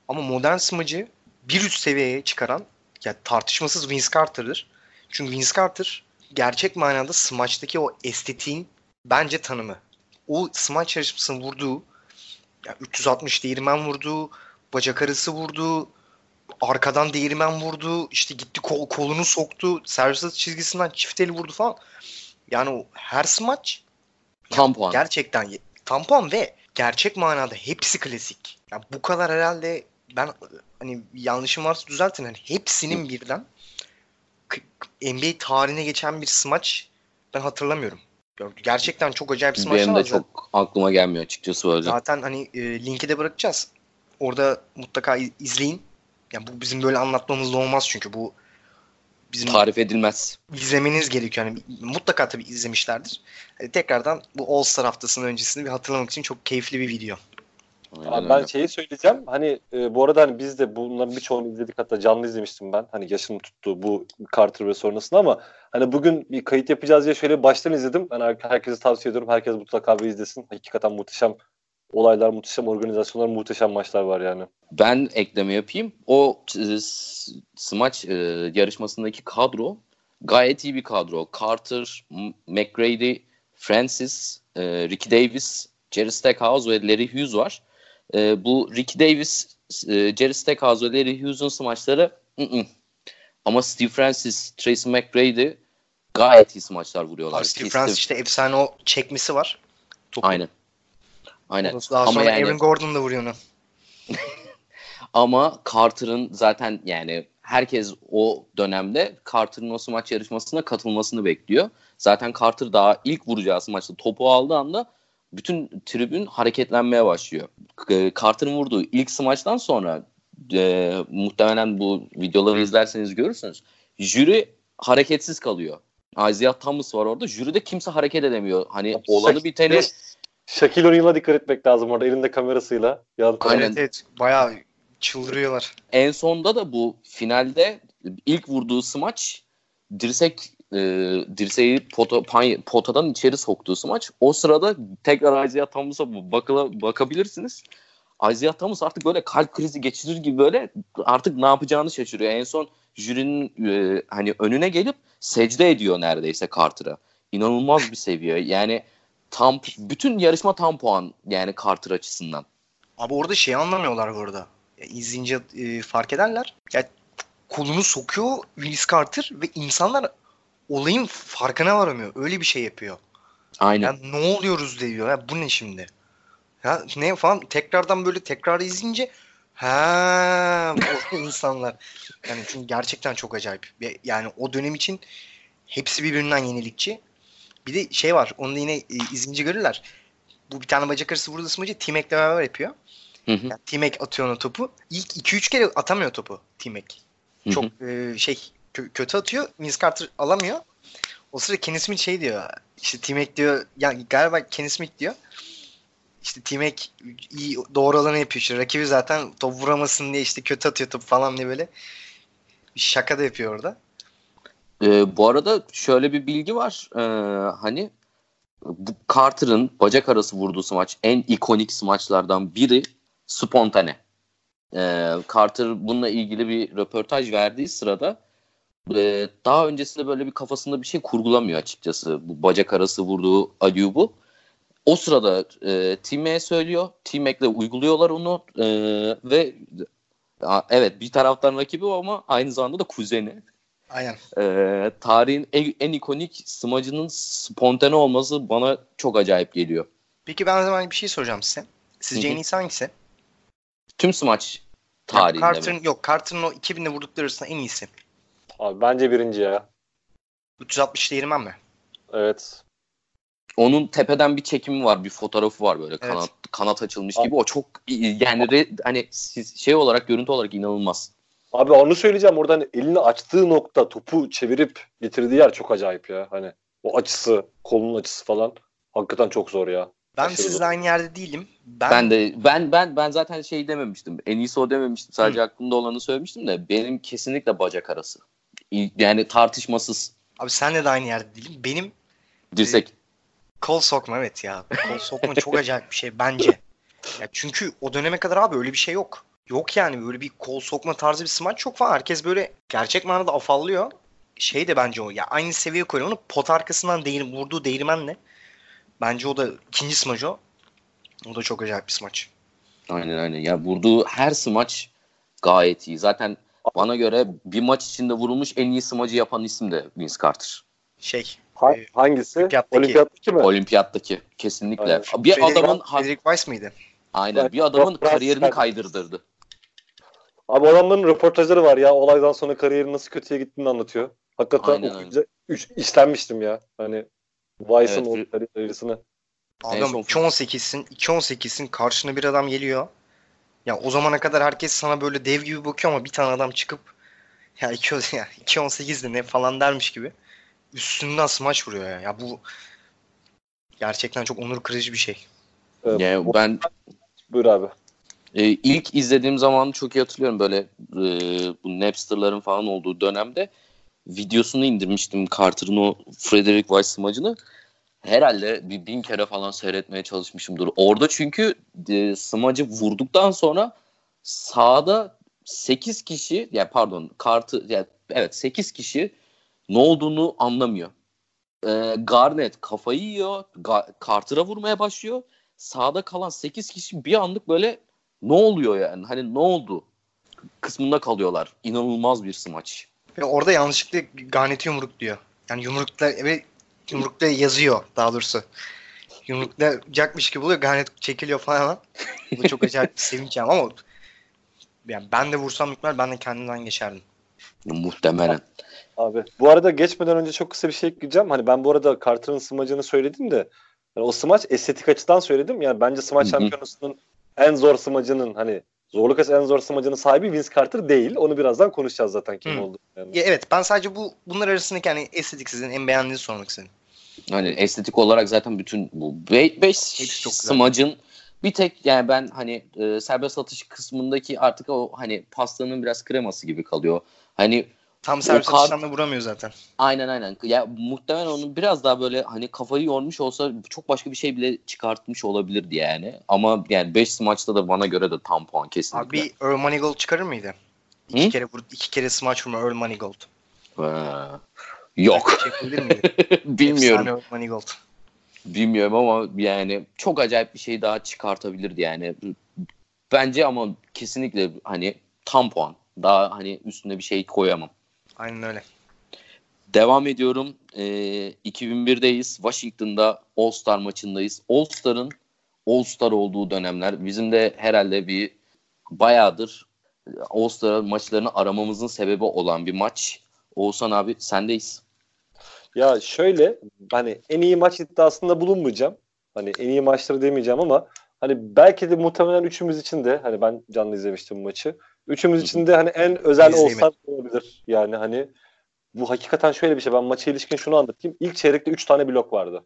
Ama modern smacı bir üst seviyeye çıkaran ya tartışmasız Vince Carter'dır. Çünkü Vince Carter gerçek manada smaçtaki o estetiğin bence tanımı. O smaç yarışmasının vurduğu ya 360 değirmen vurduğu, bacak arası vurduğu, arkadan değirmen vurdu. işte gitti kol, kolunu soktu. Servis çizgisinden çift eli vurdu falan. Yani o her smaç Tam puan. gerçekten tam puan ve gerçek manada hepsi klasik. Yani bu kadar herhalde ben hani yanlışım varsa düzeltin. Hani hepsinin birden NBA tarihine geçen bir smaç ben hatırlamıyorum. Gerçekten çok acayip smaçlar Benim de çok aklıma gelmiyor açıkçası böyle. Zaten hani e, linki de bırakacağız. Orada mutlaka iz- izleyin. Yani bu bizim böyle anlatmamızla olmaz çünkü bu bizim Tarif edilmez. izlemeniz gerekiyor. Yani mutlaka tabii izlemişlerdir. Hani tekrardan bu All Star haftasının öncesini bir hatırlamak için çok keyifli bir video. Abi ben şeyi söyleyeceğim. Hani e, bu arada hani biz de bunların birçoğunu izledik hatta canlı izlemiştim ben. Hani yaşım tuttu bu Carter ve sonrasında ama hani bugün bir kayıt yapacağız diye şöyle baştan izledim. Ben her- herkese tavsiye ediyorum. Herkes mutlaka bir izlesin. Hakikaten muhteşem olaylar, muhteşem organizasyonlar, muhteşem maçlar var yani. Ben ekleme yapayım. O e, smaç e, yarışmasındaki kadro gayet iyi bir kadro. Carter, McGrady, Francis, e, Ricky Davis, Jerry Stackhouse ve Larry Hughes var. E, bu Ricky Davis, e, Jerry Stackhouse ve Larry Hughes'un smaçları ı-ı. ama Steve Francis, Tracy McGrady gayet iyi smaçlar vuruyorlar. Abi Steve Francis işte efsane o çekmesi var. Topu. Aynen. Aynen. Daha Ama sonra yani- Aaron Gordon da vuruyor onu. Ama Carter'ın zaten yani herkes o dönemde Carter'ın o smaç yarışmasına katılmasını bekliyor. Zaten Carter daha ilk vuracağı smaçta topu aldığı anda bütün tribün hareketlenmeye başlıyor. Carter'ın vurduğu ilk smaçtan sonra e, muhtemelen bu videoları izlerseniz görürsünüz. Jüri hareketsiz kalıyor. Isaiah Thomas var orada. Jüride kimse hareket edemiyor. Hani olanı biteni Shaquille O'Neal'a dikkat etmek lazım orada elinde kamerasıyla. Yan Aynen. Evet evet. Bayağı çıldırıyorlar. en sonda da bu finalde ilk vurduğu smaç dirsek e, dirseği pota, pay- potadan içeri soktuğu smaç. O sırada tekrar Isaiah Thomas'a bakıla, bakabilirsiniz. Isaiah Thomas artık böyle kalp krizi geçirir gibi böyle artık ne yapacağını şaşırıyor. En son jürinin e, hani önüne gelip secde ediyor neredeyse Carter'a. İnanılmaz bir seviye. Yani tam bütün yarışma tam puan yani Carter açısından. Abi orada şeyi anlamıyorlar bu arada. Ya, izleyince e, fark ederler. Ya, kolunu sokuyor Willis Carter ve insanlar olayın farkına varamıyor. Öyle bir şey yapıyor. Aynen. Ya ne oluyoruz diyor. Ya bu ne şimdi? Ya ne falan tekrardan böyle tekrar izleyince ha insanlar. Yani çünkü gerçekten çok acayip. Yani o dönem için hepsi birbirinden yenilikçi. Bir de şey var. Onu da yine e, izleyince görürler. Bu bir tane bacak arası vurdu smacı T-Mac'le beraber yapıyor. Hı hı, Yani T-Mac atıyor ona topu. İlk 2-3 kere atamıyor topu hı hı. Çok e, şey kö- kötü atıyor. Vince Carter alamıyor. O sırada Kenny Smith şey diyor. İşte T-Mac diyor. Yani galiba Kenny Smith diyor. İşte T-Mac iyi doğru olanı yapıyor. İşte rakibi zaten top vuramasın diye işte kötü atıyor top falan diye böyle şaka da yapıyor orada. Ee, bu arada şöyle bir bilgi var. Ee, hani bu Carter'ın bacak arası vurduğu smaç en ikonik smaçlardan biri spontane. Ee, Carter bununla ilgili bir röportaj verdiği sırada e, daha öncesinde böyle bir kafasında bir şey kurgulamıyor açıkçası. Bu bacak arası vurduğu Ayub'u. O sırada e, T-Mac'e söylüyor. T-Mac'le uyguluyorlar onu e, ve a, evet bir taraftan rakibi ama aynı zamanda da kuzeni. Aynen. Ee, tarihin en, en ikonik smacının spontane olması bana çok acayip geliyor. Peki ben o zaman bir şey soracağım size. Sizce en iyisi hangisi? Tüm smaç tarihinde Carter'ın, mi? yok Carter'ın o 2000'de vurdukları arasında en iyisi. Abi bence birinci ya. 360 değirmen mi? Evet. Onun tepeden bir çekimi var, bir fotoğrafı var böyle Evet. kanat kanat açılmış Abi- gibi. O çok yani re- hani siz- şey olarak görüntü olarak inanılmaz. Abi onu söyleyeceğim. Oradan elini açtığı nokta topu çevirip getirdiği yer çok acayip ya. Hani o açısı, kolunun açısı falan. Hakikaten çok zor ya. Ben Aşırı sizle zor. aynı yerde değilim. Ben, Ben, de ben ben ben zaten şey dememiştim. En iyisi o dememiştim. Sadece aklımda olanı söylemiştim de benim kesinlikle bacak arası. Yani tartışmasız abi senle de aynı yerde değilim. Benim dirsek. kol sokma evet ya. Kol sokma çok acayip bir şey bence. Ya çünkü o döneme kadar abi öyle bir şey yok. Yok yani böyle bir kol sokma tarzı bir smaç çok falan. Herkes böyle gerçek manada afallıyor. Şey de bence o ya aynı seviyeye koyuyor onu pot arkasından değil, vurduğu değirmenle. Bence o da ikinci smaç o. O da çok acayip bir smaç. Aynen aynen. Ya vurduğu her smaç gayet iyi. Zaten bana göre bir maç içinde vurulmuş en iyi smacı yapan isim de Vince Carter. Şey. Ha, e, hangisi? Olimpiyattaki. Olimpiyattaki mi? Olimpiyattaki kesinlikle. Aynen. Bir Frederick, adamın Frederick Weiss mıydı? aynen bir adamın kariyerini kaydırdırdı. Abi adamların röportajları var ya. Olaydan sonra kariyerin nasıl kötüye gittiğini anlatıyor. Hakikaten Aynen, okuyunca üç, işlenmiştim ya. Hani Weiss'ın Evet, o kariyerisini. En Adam son- 2.18'sin 2.18'sin karşına bir adam geliyor. Ya o zamana kadar herkes sana böyle dev gibi bakıyor ama bir tane adam çıkıp ya 2 ya 2.18 de ne falan dermiş gibi üstünden smaç vuruyor ya. Ya bu gerçekten çok onur kırıcı bir şey. Evet, Yani ben Buyur abi. e, ilk izlediğim zaman çok iyi hatırlıyorum böyle e, bu Napster'ların falan olduğu dönemde videosunu indirmiştim Carter'ın o Frederick Weiss smacını. Herhalde bir bin kere falan seyretmeye çalışmışımdır. Orada çünkü e, smacı vurduktan sonra sahada 8 kişi ya pardon kartı ya evet 8 kişi ne olduğunu anlamıyor. E, Garnett kafayı yiyor. Ga- Carter'a vurmaya başlıyor. Sağda kalan 8 kişi bir anlık böyle ne oluyor yani? Hani ne oldu? kısmında kalıyorlar. İnanılmaz bir smaç. Ve orada yanlışlıkla Garnett'i yumruk diyor. Yani yumrukla ve yumrukla yazıyor daha doğrusu. Yumruklayacakmış gibi oluyor. Garnett çekiliyor falan. Bu çok acayip bir sevinç yani ama yani ben de vursam muhtemelen ben de kendimden geçerdim. Muhtemelen. Abi bu arada geçmeden önce çok kısa bir şey ekleyeceğim. Hani ben bu arada Carter'ın smacını söyledim de hani o smaç estetik açıdan söyledim. Yani bence smaç şampiyonusunun en zor smacının hani zorluk açısı en zor smacının sahibi Vince Carter değil. Onu birazdan konuşacağız zaten kim Hı. oldu. Yani. Ya evet ben sadece bu bunlar arasındaki hani estetik sizin en beğendiğinizi sormak istedim. Hani estetik olarak zaten bütün bu 5 Hepsi çok güzel. smacın bir tek yani ben hani e, serbest atış kısmındaki artık o hani pastanın biraz kreması gibi kalıyor. Hani Tam servis da vuramıyor zaten. aynen aynen. Ya muhtemelen onun biraz daha böyle hani kafayı yormuş olsa çok başka bir şey bile çıkartmış olabilirdi yani. Ama yani 5 smaçta da bana göre de tam puan kesinlikle. Abi Earl Moneygold çıkarır mıydı? İki Hı? kere vur, iki kere smaç vurma Earl Moneygold. Ha. Yok. Bilmiyorum. Efsane Moneygold. Bilmiyorum ama yani çok acayip bir şey daha çıkartabilirdi yani. Bence ama kesinlikle hani tam puan. Daha hani üstüne bir şey koyamam. Aynen öyle. Devam ediyorum. Ee, 2001'deyiz. Washington'da All-Star maçındayız. All-Star'ın All-Star olduğu dönemler. Bizim de herhalde bir bayağıdır All-Star maçlarını aramamızın sebebi olan bir maç. Oğuzhan abi sendeyiz. Ya şöyle hani en iyi maç iddiasında bulunmayacağım. Hani en iyi maçları demeyeceğim ama hani belki de muhtemelen üçümüz için de hani ben canlı izlemiştim bu maçı. Üçümüz için de hani en özel İzleyemedim. olsa olabilir. Yani hani bu hakikaten şöyle bir şey. Ben maça ilişkin şunu anlatayım. İlk çeyrekte 3 tane blok vardı.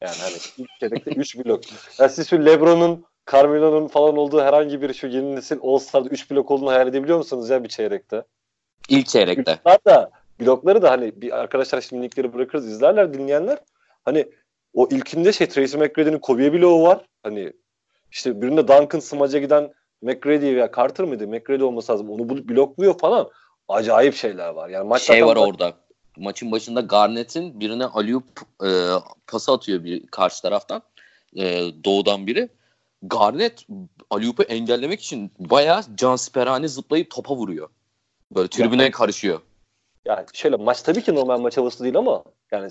Yani hani ilk çeyrekte 3 blok. Yani siz şu LeBron'un, Carmelo'nun falan olduğu herhangi bir şu yeni nesil All-Star'da 3 blok olduğunu hayal edebiliyor musunuz ya bir çeyrekte? İlk çeyrekte. Da blokları da hani bir arkadaşlar şimdi linkleri bırakırız izlerler dinleyenler. Hani o ilkinde şey Tracy McGrady'nin Kobe bloğu var. Hani işte birinde Duncan smaca giden McGrady veya Carter mıydı? McGrady olması lazım. Onu bulup blokluyor falan. Acayip şeyler var. Yani maç şey var orada. Maçın başında Garnett'in birine Aliyup e, pası atıyor bir karşı taraftan. E, doğudan biri. Garnett Aliyup'u engellemek için bayağı cansperane zıplayıp topa vuruyor. Böyle tribüne Ya- karışıyor. Yani şöyle maç tabii ki normal maç havası değil ama yani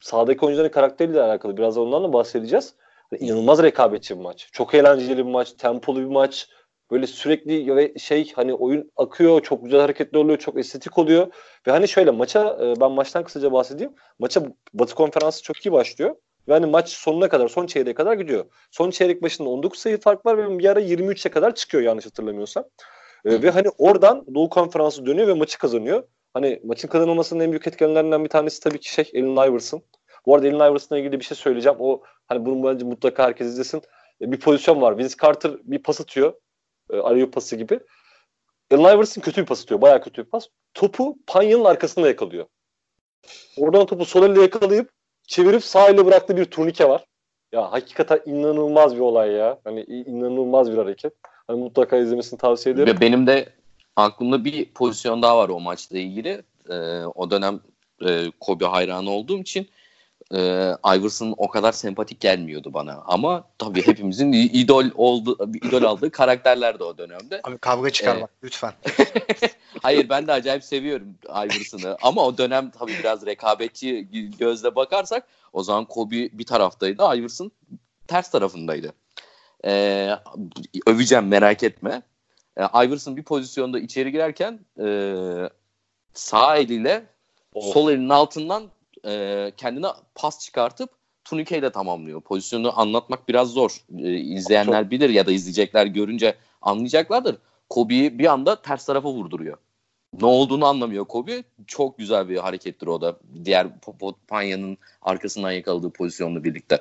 sahadaki oyuncuların karakteriyle alakalı biraz ondan da bahsedeceğiz. İnanılmaz rekabetçi bir maç. Çok eğlenceli bir maç, tempolu bir maç. Böyle sürekli ve şey hani oyun akıyor, çok güzel hareketli oluyor, çok estetik oluyor. Ve hani şöyle maça e, ben maçtan kısaca bahsedeyim. Maça Batı Konferansı çok iyi başlıyor. Ve hani maç sonuna kadar, son çeyreğe kadar gidiyor. Son çeyrek başında 19 sayı fark var ve bir ara 23'e kadar çıkıyor yanlış hatırlamıyorsam. E, ve hani oradan Doğu Konferansı dönüyor ve maçı kazanıyor. Hani maçın kazanılmasının en büyük etkenlerinden bir tanesi tabii ki şey Allen Iverson. Bu arada Allen Iverson'la ilgili bir şey söyleyeceğim. O hani bunu bence mutlaka herkes izlesin. E, bir pozisyon var. Vince Carter bir pas atıyor. E, arıyor pası gibi. Allen Iverson kötü bir pas atıyor. Bayağı kötü bir pas. Topu Panya'nın arkasında yakalıyor. Oradan topu sol elle yakalayıp çevirip sağ elle bıraktığı bir turnike var. Ya hakikaten inanılmaz bir olay ya. Hani inanılmaz bir hareket. Hani mutlaka izlemesini tavsiye ederim. Benim de aklımda bir pozisyon daha var o maçla ilgili. E, o dönem e, Kobe hayranı olduğum için e, Iverson o kadar sempatik gelmiyordu bana. Ama tabii hepimizin idol oldu idol aldığı karakterler de o dönemde. Abi kavga çıkarmak ee, lütfen. Hayır ben de acayip seviyorum Iverson'ı. Ama o dönem tabii biraz rekabetçi gözle bakarsak o zaman Kobe bir taraftaydı. Iverson ters tarafındaydı. Ee, öveceğim merak etme. Ee, Iverson bir pozisyonda içeri girerken e, sağ eliyle oh. sol elinin altından e, kendine pas çıkartıp turnikeyle tamamlıyor. Pozisyonu anlatmak biraz zor. E, izleyenler Çok. bilir ya da izleyecekler görünce anlayacaklardır. Kobe'yi bir anda ters tarafa vurduruyor. Ne olduğunu anlamıyor Kobe. Çok güzel bir harekettir o da. Diğer Panya'nın arkasından yakaladığı pozisyonla birlikte.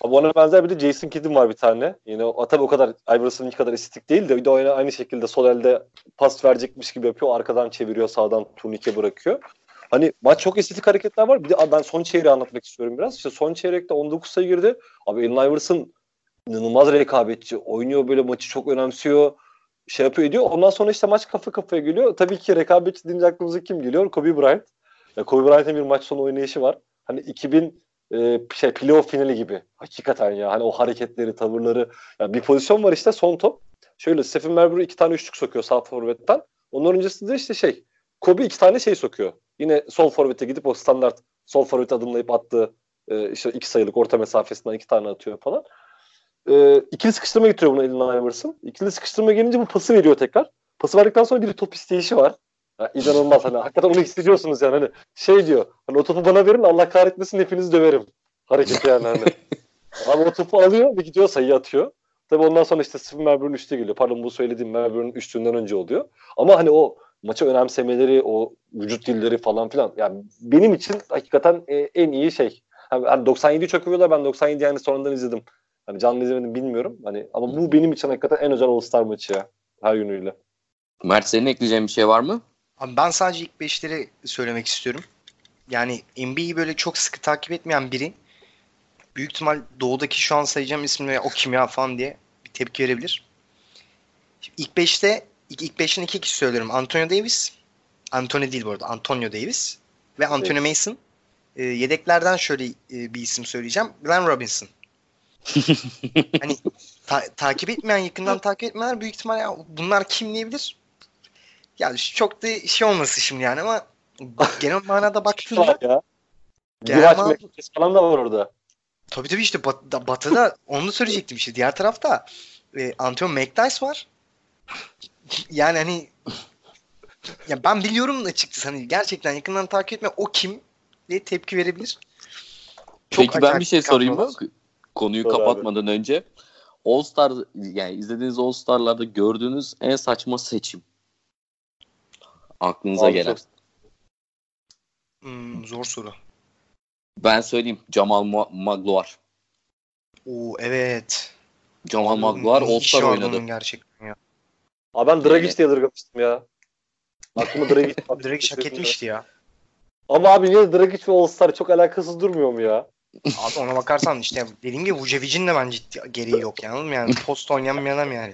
Ama ona benzer bir de Jason Kidd'in var bir tane. Yine o, tabii o kadar Iverson'ınki kadar estetik değil de bir de o aynı şekilde sol elde pas verecekmiş gibi yapıyor. Arkadan çeviriyor, sağdan turnike bırakıyor. Hani maç çok estetik hareketler var. Bir de ben son çeyreği anlatmak istiyorum biraz. İşte son çeyrekte 19 sayı girdi. Abi Allen Iverson inanılmaz rekabetçi. Oynuyor böyle maçı çok önemsiyor. Şey yapıyor ediyor. Ondan sonra işte maç kafa kafaya geliyor. Tabii ki rekabetçi deyince aklımıza kim geliyor? Kobe Bryant. Ya Kobe Bryant'ın bir maç sonu oynayışı var. Hani 2000 e, şey playoff finali gibi. Hakikaten ya. Hani o hareketleri, tavırları. Yani bir pozisyon var işte son top. Şöyle Stephen Marbury iki tane üçlük sokuyor sağ forvetten. Ondan öncesinde işte şey Kobe iki tane şey sokuyor. Yine sol forvete gidip o standart sol forvet adımlayıp attığı e, işte iki sayılık orta mesafesinden iki tane atıyor falan. E, ikili sıkıştırma getiriyor bunu Allen Iverson. İkili sıkıştırma gelince bu pası veriyor tekrar. Pası verdikten sonra bir top isteyişi var. Ya, inanılmaz hani hakikaten onu hissediyorsunuz yani hani şey diyor hani o topu bana verin Allah kahretmesin hepinizi döverim. Hareket yani hani. Ama o topu alıyor ve gidiyor sayı atıyor. Tabii ondan sonra işte Stephen Melbourne üçte geliyor. Pardon bu söylediğim Melbourne'ün üçlüğünden önce oluyor. Ama hani o maçı önemsemeleri, o vücut dilleri falan filan. Yani benim için hakikaten e, en iyi şey. Hani 97'yi çok övüyorlar. Ben 97 yani sonradan izledim. Hani canlı izlemedim bilmiyorum. Hani ama bu benim için hakikaten en özel All-Star maçı ya. Her yönüyle. Mert senin ekleyeceğin bir şey var mı? Abi ben sadece ilk beşleri söylemek istiyorum. Yani NBA'yi böyle çok sıkı takip etmeyen biri büyük ihtimal doğudaki şu an sayacağım ismini o kimya falan diye bir tepki verebilir. İlk beşte ilk, beşten iki kişi söylüyorum. Antonio Davis. Antonio değil bu arada. Antonio Davis. Ve Antonio evet. Mason. E, yedeklerden şöyle e, bir isim söyleyeceğim. Glenn Robinson. hani ta- takip etmeyen, yakından takip etmeyenler büyük ihtimal ya, bunlar kim diyebilir? Ya çok da şey olması şimdi yani ama genel manada baktığında ya. Genel manada... falan da var orada. Tabii tabii işte bat, Batı'da onu söyleyecektim işte. Diğer tarafta e, Antonio McDyess var yani hani ya ben biliyorum açıkçası hani gerçekten yakından takip etme o kim diye tepki verebilir. Çok Peki ben bir şey sorayım mı? Konuyu Sor kapatmadan abi. önce. All Star yani izlediğiniz All Star'larda gördüğünüz en saçma seçim. Aklınıza abi gelen. Çok... Hmm, zor soru. Ben söyleyeyim. Jamal Magloire. Oo evet. Jamal Magloire All Star oynadı. Gerçekten ya. Abi ben Dragic diye yadırgamıştım ya. Aklıma Dragic. Dragic hak etmişti ya. Ama abi niye Dragic ve All-Star çok alakasız durmuyor mu ya? Abi ona bakarsan işte dediğim gibi Vucevic'in de bence gereği yok yani. yani post oynayan bir adam yani.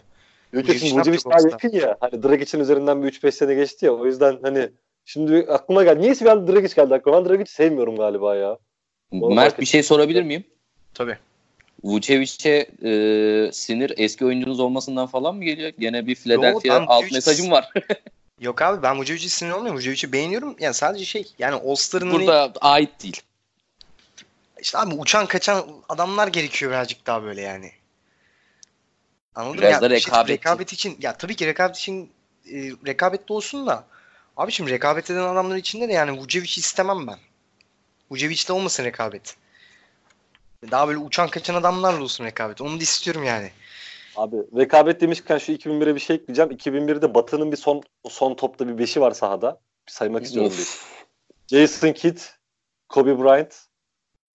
Vucevic daha yakın ya. Hani Dragic'in üzerinden bir 3-5 sene geçti ya. O yüzden hani şimdi aklıma geldi. Niyeyse bir anda Dragic geldi aklıma. Ben Dragic'i sevmiyorum galiba ya. Onu Mert bir şey sorabilir miyim? Tabii. Vucevic'e e, sinir eski oyuncunuz olmasından falan mı geliyor? Gene bir Philadelphia Yo, alt mesajım var. Yok abi ben Vucevic'e sinir olmuyorum. Vucevic'i beğeniyorum. Yani sadece şey yani All-Star'ın Burada ait değil. İşte abi uçan kaçan adamlar gerekiyor birazcık daha böyle yani. Anladın Biraz ya, da rekabet. rekabet için ya tabii ki rekabet için e, rekabetli olsun da abi şimdi rekabet eden adamlar içinde de yani Vucevic'i istemem ben. Vucevic'de olmasın rekabet. Daha böyle uçan kaçan adamlarla olsun rekabet. Onu da istiyorum yani. Abi rekabet demişken şu 2001'e bir şey ekleyeceğim. 2001'de Batı'nın bir son son topta bir beşi var sahada. Bir saymak istiyorum bir. Jason Kidd, Kobe Bryant,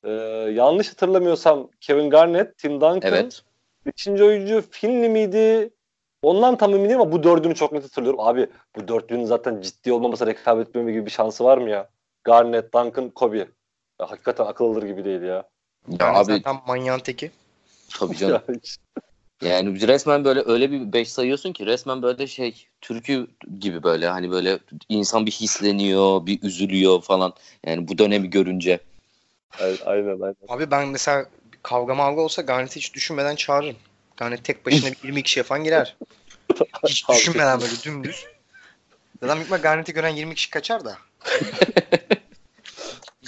ee, yanlış hatırlamıyorsam Kevin Garnett, Tim Duncan. Evet. Üçüncü oyuncu Finley miydi? Ondan tam eminim ama bu dördünü çok net hatırlıyorum. Abi bu dörtlünün zaten ciddi olmaması rekabet etmeme gibi bir şansı var mı ya? Garnett, Duncan, Kobe. Ya, hakikaten akıl alır gibi değil ya. Ya yani abi zaten manyağın teki. Tabii canım. yani resmen böyle öyle bir 5 sayıyorsun ki resmen böyle şey türkü gibi böyle hani böyle insan bir hisleniyor, bir üzülüyor falan. Yani bu dönemi görünce. aynen aynen. Abi ben mesela kavga mavga olsa Garnet'i hiç düşünmeden çağırırım. Garnet tek başına bir 20 kişiye falan girer. Hiç düşünmeden böyle dümdüz. Zaten büyük Garnet'i gören 20 kişi kaçar da.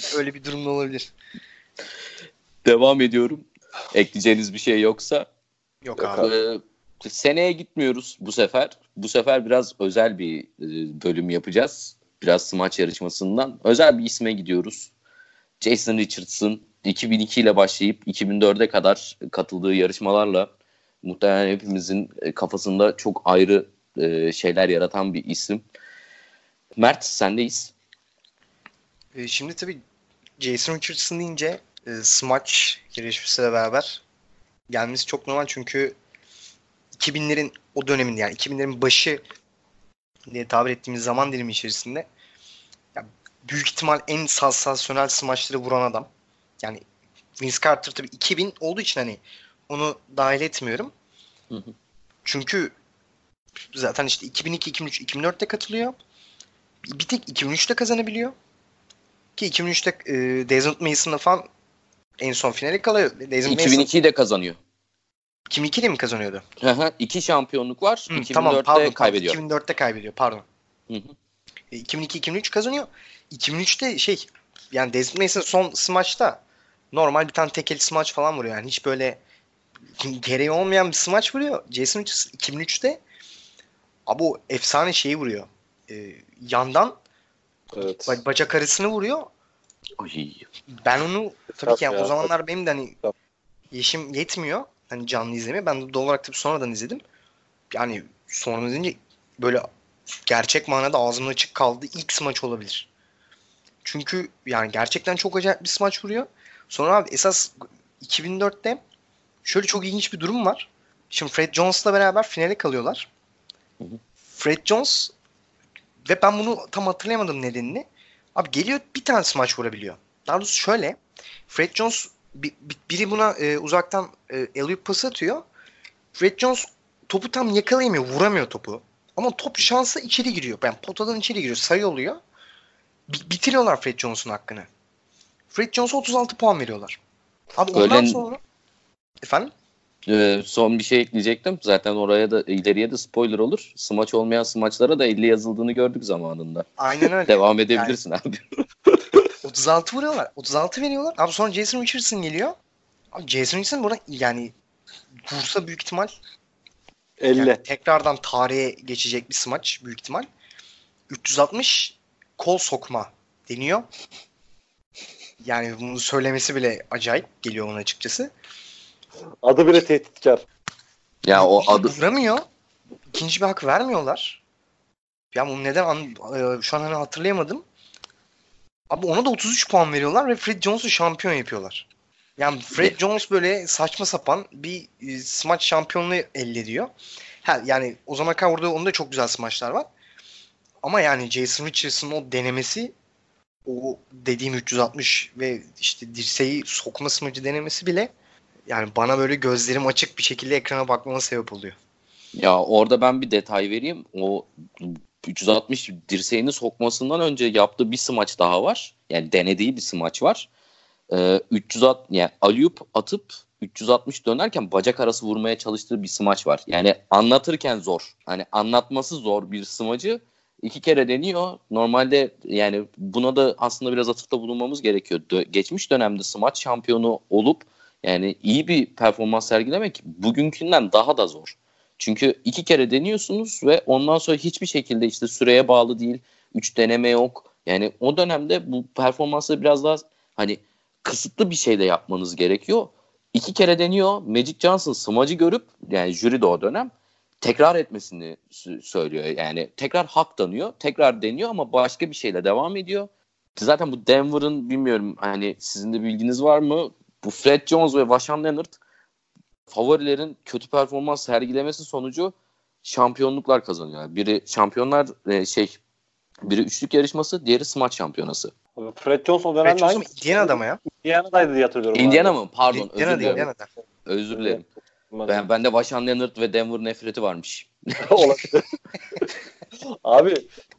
Öyle bir durumda olabilir. Devam ediyorum. Ekleyeceğiniz bir şey yoksa. Yok, abi. Ee, seneye gitmiyoruz bu sefer. Bu sefer biraz özel bir e, bölüm yapacağız. Biraz smaç yarışmasından. Özel bir isme gidiyoruz. Jason Richardson 2002 ile başlayıp 2004'e kadar katıldığı yarışmalarla muhtemelen hepimizin e, kafasında çok ayrı e, şeyler yaratan bir isim. Mert sendeyiz. Şimdi tabii Jason Richardson deyince e, smaç yarışmasıyla beraber gelmesi çok normal çünkü 2000'lerin o döneminde yani 2000'lerin başı diye tabir ettiğimiz zaman dilimi içerisinde ya büyük ihtimal en sansasyonel smaçları vuran adam. Yani Vince Carter tabii 2000 olduğu için hani onu dahil etmiyorum. Hı hı. Çünkü zaten işte 2002, 2003, 2004'te katılıyor. Bir tek 2003'te kazanabiliyor. Ki 2003'te e, Desmond Mason'la falan en son finale kalıyor. Mason 2002'yi de kazanıyor. 2002'de mi kazanıyordu? Hı hı, İki şampiyonluk var. Hı, 2004'te tamam pardon. kaybediyor. 2004'te kaybediyor pardon. Hı hı. E, 2002-2003 kazanıyor. 2003'te şey yani Desmond Mason son smaçta normal bir tane tekeli smaç falan vuruyor. Yani hiç böyle gereği olmayan bir smaç vuruyor. Jason Richardson 2003'te abi o efsane şeyi vuruyor. E, yandan Evet. ba- bacak arasını vuruyor. Ay. Ben onu tabii ki yani ya, o zamanlar benim de hani Tabii. yaşım yetmiyor hani canlı izlemeye. Ben de doğal olarak tabii sonradan izledim. Yani sonradan izleyince böyle gerçek manada ağzımın açık kaldığı ilk smaç olabilir. Çünkü yani gerçekten çok acayip bir smaç vuruyor. Sonra abi esas 2004'te şöyle çok ilginç bir durum var. Şimdi Fred Jones'la beraber finale kalıyorlar. Hı hı. Fred Jones ve ben bunu tam hatırlayamadım nedenini. Abi geliyor bir tane smaç vurabiliyor. Daha doğrusu şöyle. Fred Jones bi- bi- biri buna e, uzaktan e, alley pası atıyor. Fred Jones topu tam yakalayamıyor. Vuramıyor topu. Ama top şansa içeri giriyor. Yani potadan içeri giriyor. Sayı oluyor. Bi- bitiriyorlar Fred Jones'un hakkını. Fred Jones'a 36 puan veriyorlar. Abi ondan Öyle- sonra efendim Ee, son bir şey ekleyecektim. Zaten oraya da ileriye de spoiler olur. Smaç olmayan smaçlara da 50 yazıldığını gördük zamanında. aynen öyle. Devam edebilirsin abi. 36 vuruyorlar. 36 veriyorlar. Abi sonra Jason Richardson geliyor. Abi Jason Richardson burada yani vursa büyük ihtimal 50. yani tekrardan tarihe geçecek bir smaç büyük ihtimal. 360 kol sokma deniyor. Yani bunu söylemesi bile acayip geliyor ona açıkçası. Adı bile tehditkar. Ya o adı Vuramıyor. İkinci bir hak vermiyorlar. Ya bunu neden an- e, şu an hani hatırlayamadım. Abi ona da 33 puan veriyorlar ve Fred Jones'u şampiyon yapıyorlar. Yani Fred Jones böyle saçma sapan bir e, smaç şampiyonluğu elde ediyor. Ha, yani o zaman kadar orada onda çok güzel smaçlar var. Ama yani Jason Richardson'ın o denemesi o dediğim 360 ve işte dirseği sokma smacı denemesi bile yani bana böyle gözlerim açık bir şekilde ekrana bakmama sebep oluyor. ya orada ben bir detay vereyim. O 360 dirseğini sokmasından önce yaptığı bir smaç daha var. Yani denediği bir smaç var. Ee, 360 yani alüp atıp 360 dönerken bacak arası vurmaya çalıştığı bir smaç var. Yani anlatırken zor. Hani anlatması zor bir smacı iki kere deniyor. Normalde yani buna da aslında biraz atıfta bulunmamız gerekiyor. Geçmiş dönemde smaç şampiyonu olup yani iyi bir performans sergilemek bugünkünden daha da zor. Çünkü iki kere deniyorsunuz ve ondan sonra hiçbir şekilde işte süreye bağlı değil. Üç deneme yok. Yani o dönemde bu performansları biraz daha hani kısıtlı bir şeyle yapmanız gerekiyor. İki kere deniyor. Magic Johnson smacı görüp yani jüri de o dönem tekrar etmesini sö- söylüyor. Yani tekrar hak tanıyor. Tekrar deniyor ama başka bir şeyle devam ediyor. Zaten bu Denver'ın bilmiyorum hani sizin de bilginiz var mı? Bu Fred Jones ve Vashan Leonard favorilerin kötü performans sergilemesi sonucu şampiyonluklar kazanıyor. Biri şampiyonlar e, şey biri üçlük yarışması, diğeri smaç şampiyonası. Fred Jones o dönemde hangi? Indiana'da adama ya. Indiana'daydı diye hatırlıyorum. Indiana abi. mı? Pardon, özür Indiana'da, dilerim. Indiana'da. Özür dilerim. Ben bende Vashan Leonard ve Denver nefreti varmış. Abi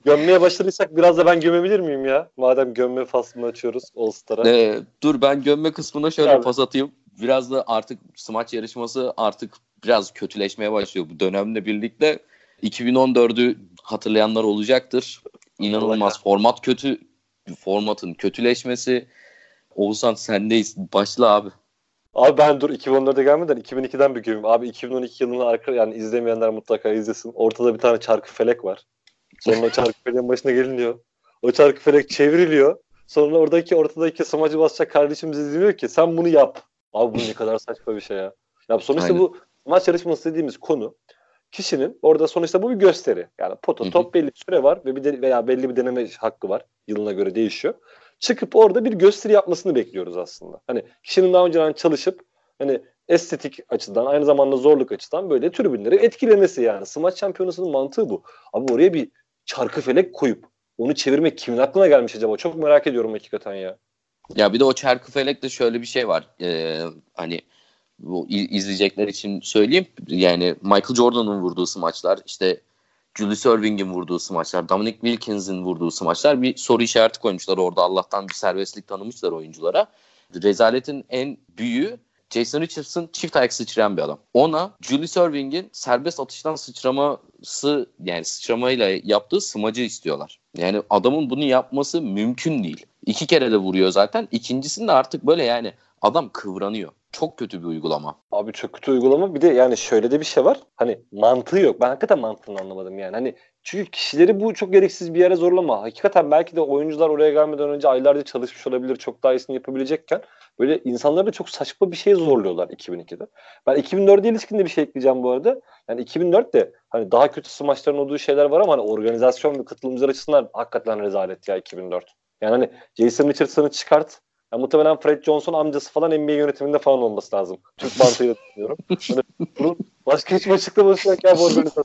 gömmeye başladıysak biraz da ben gömebilir miyim ya? Madem gömme faslını açıyoruz All Star'a. Ee, dur ben gömme kısmına şöyle Abi. pas atayım. Biraz da artık smaç yarışması artık biraz kötüleşmeye başlıyor bu dönemle birlikte. 2014'ü hatırlayanlar olacaktır. İnanılmaz format kötü formatın kötüleşmesi. Oğuzhan sendeyiz. Başla abi. Abi ben dur 2014'e gelmeden 2002'den bir gömeyim. Abi 2012 yılını arka yani izlemeyenler mutlaka izlesin. Ortada bir tane çarkı felek var. Sonra çarkı feleğin başına geliniyor. O çarkı felek çevriliyor. Sonra oradaki ortadaki smacı basacak kardeşimiz izliyor ki sen bunu yap. Abi bu ne kadar saçma bir şey ya. Ya sonuçta Aynen. bu maç yarışması dediğimiz konu kişinin orada sonuçta bu bir gösteri. Yani pota top belli bir süre var ve bir de, veya belli bir deneme hakkı var. Yılına göre değişiyor. Çıkıp orada bir gösteri yapmasını bekliyoruz aslında. Hani kişinin daha önceden çalışıp hani estetik açıdan aynı zamanda zorluk açıdan böyle tribünleri etkilemesi yani. Smaç şampiyonasının mantığı bu. Abi oraya bir çarkı felek koyup onu çevirmek kimin aklına gelmiş acaba? Çok merak ediyorum hakikaten ya. Ya bir de o çarkı felekte şöyle bir şey var. Ee, hani bu izleyecekler için söyleyeyim. Yani Michael Jordan'ın vurduğu smaçlar, işte Julius Erving'in vurduğu smaçlar, Dominic Wilkins'in vurduğu smaçlar bir soru işareti koymuşlar orada. Allah'tan bir serbestlik tanımışlar oyunculara. Rezaletin en büyüğü Jason Richardson çift ayak sıçrayan bir adam. Ona Julius Erving'in serbest atıştan sıçraması yani sıçramayla yaptığı smacı istiyorlar. Yani adamın bunu yapması mümkün değil. İki kere de vuruyor zaten. İkincisinde artık böyle yani adam kıvranıyor. Çok kötü bir uygulama. Abi çok kötü uygulama. Bir de yani şöyle de bir şey var. Hani mantığı yok. Ben hakikaten mantığını anlamadım yani. Hani çünkü kişileri bu çok gereksiz bir yere zorlama. Hakikaten belki de oyuncular oraya gelmeden önce aylarca çalışmış olabilir. Çok daha iyisini yapabilecekken böyle insanları da çok saçma bir şey zorluyorlar 2002'de. Ben 2004'e ilişkin de bir şey ekleyeceğim bu arada. Yani 2004'te hani daha kötü smaçların olduğu şeyler var ama hani organizasyon ve katılımcılar açısından hakikaten rezalet ya 2004. Yani hani Jason Richardson'ı çıkart. Ya muhtemelen Fred Johnson amcası falan NBA yönetiminde falan olması lazım. Türk mantığıyla düşünüyorum. Hani bunun başka hiçbir açıklaması yok ya bu organizasyon.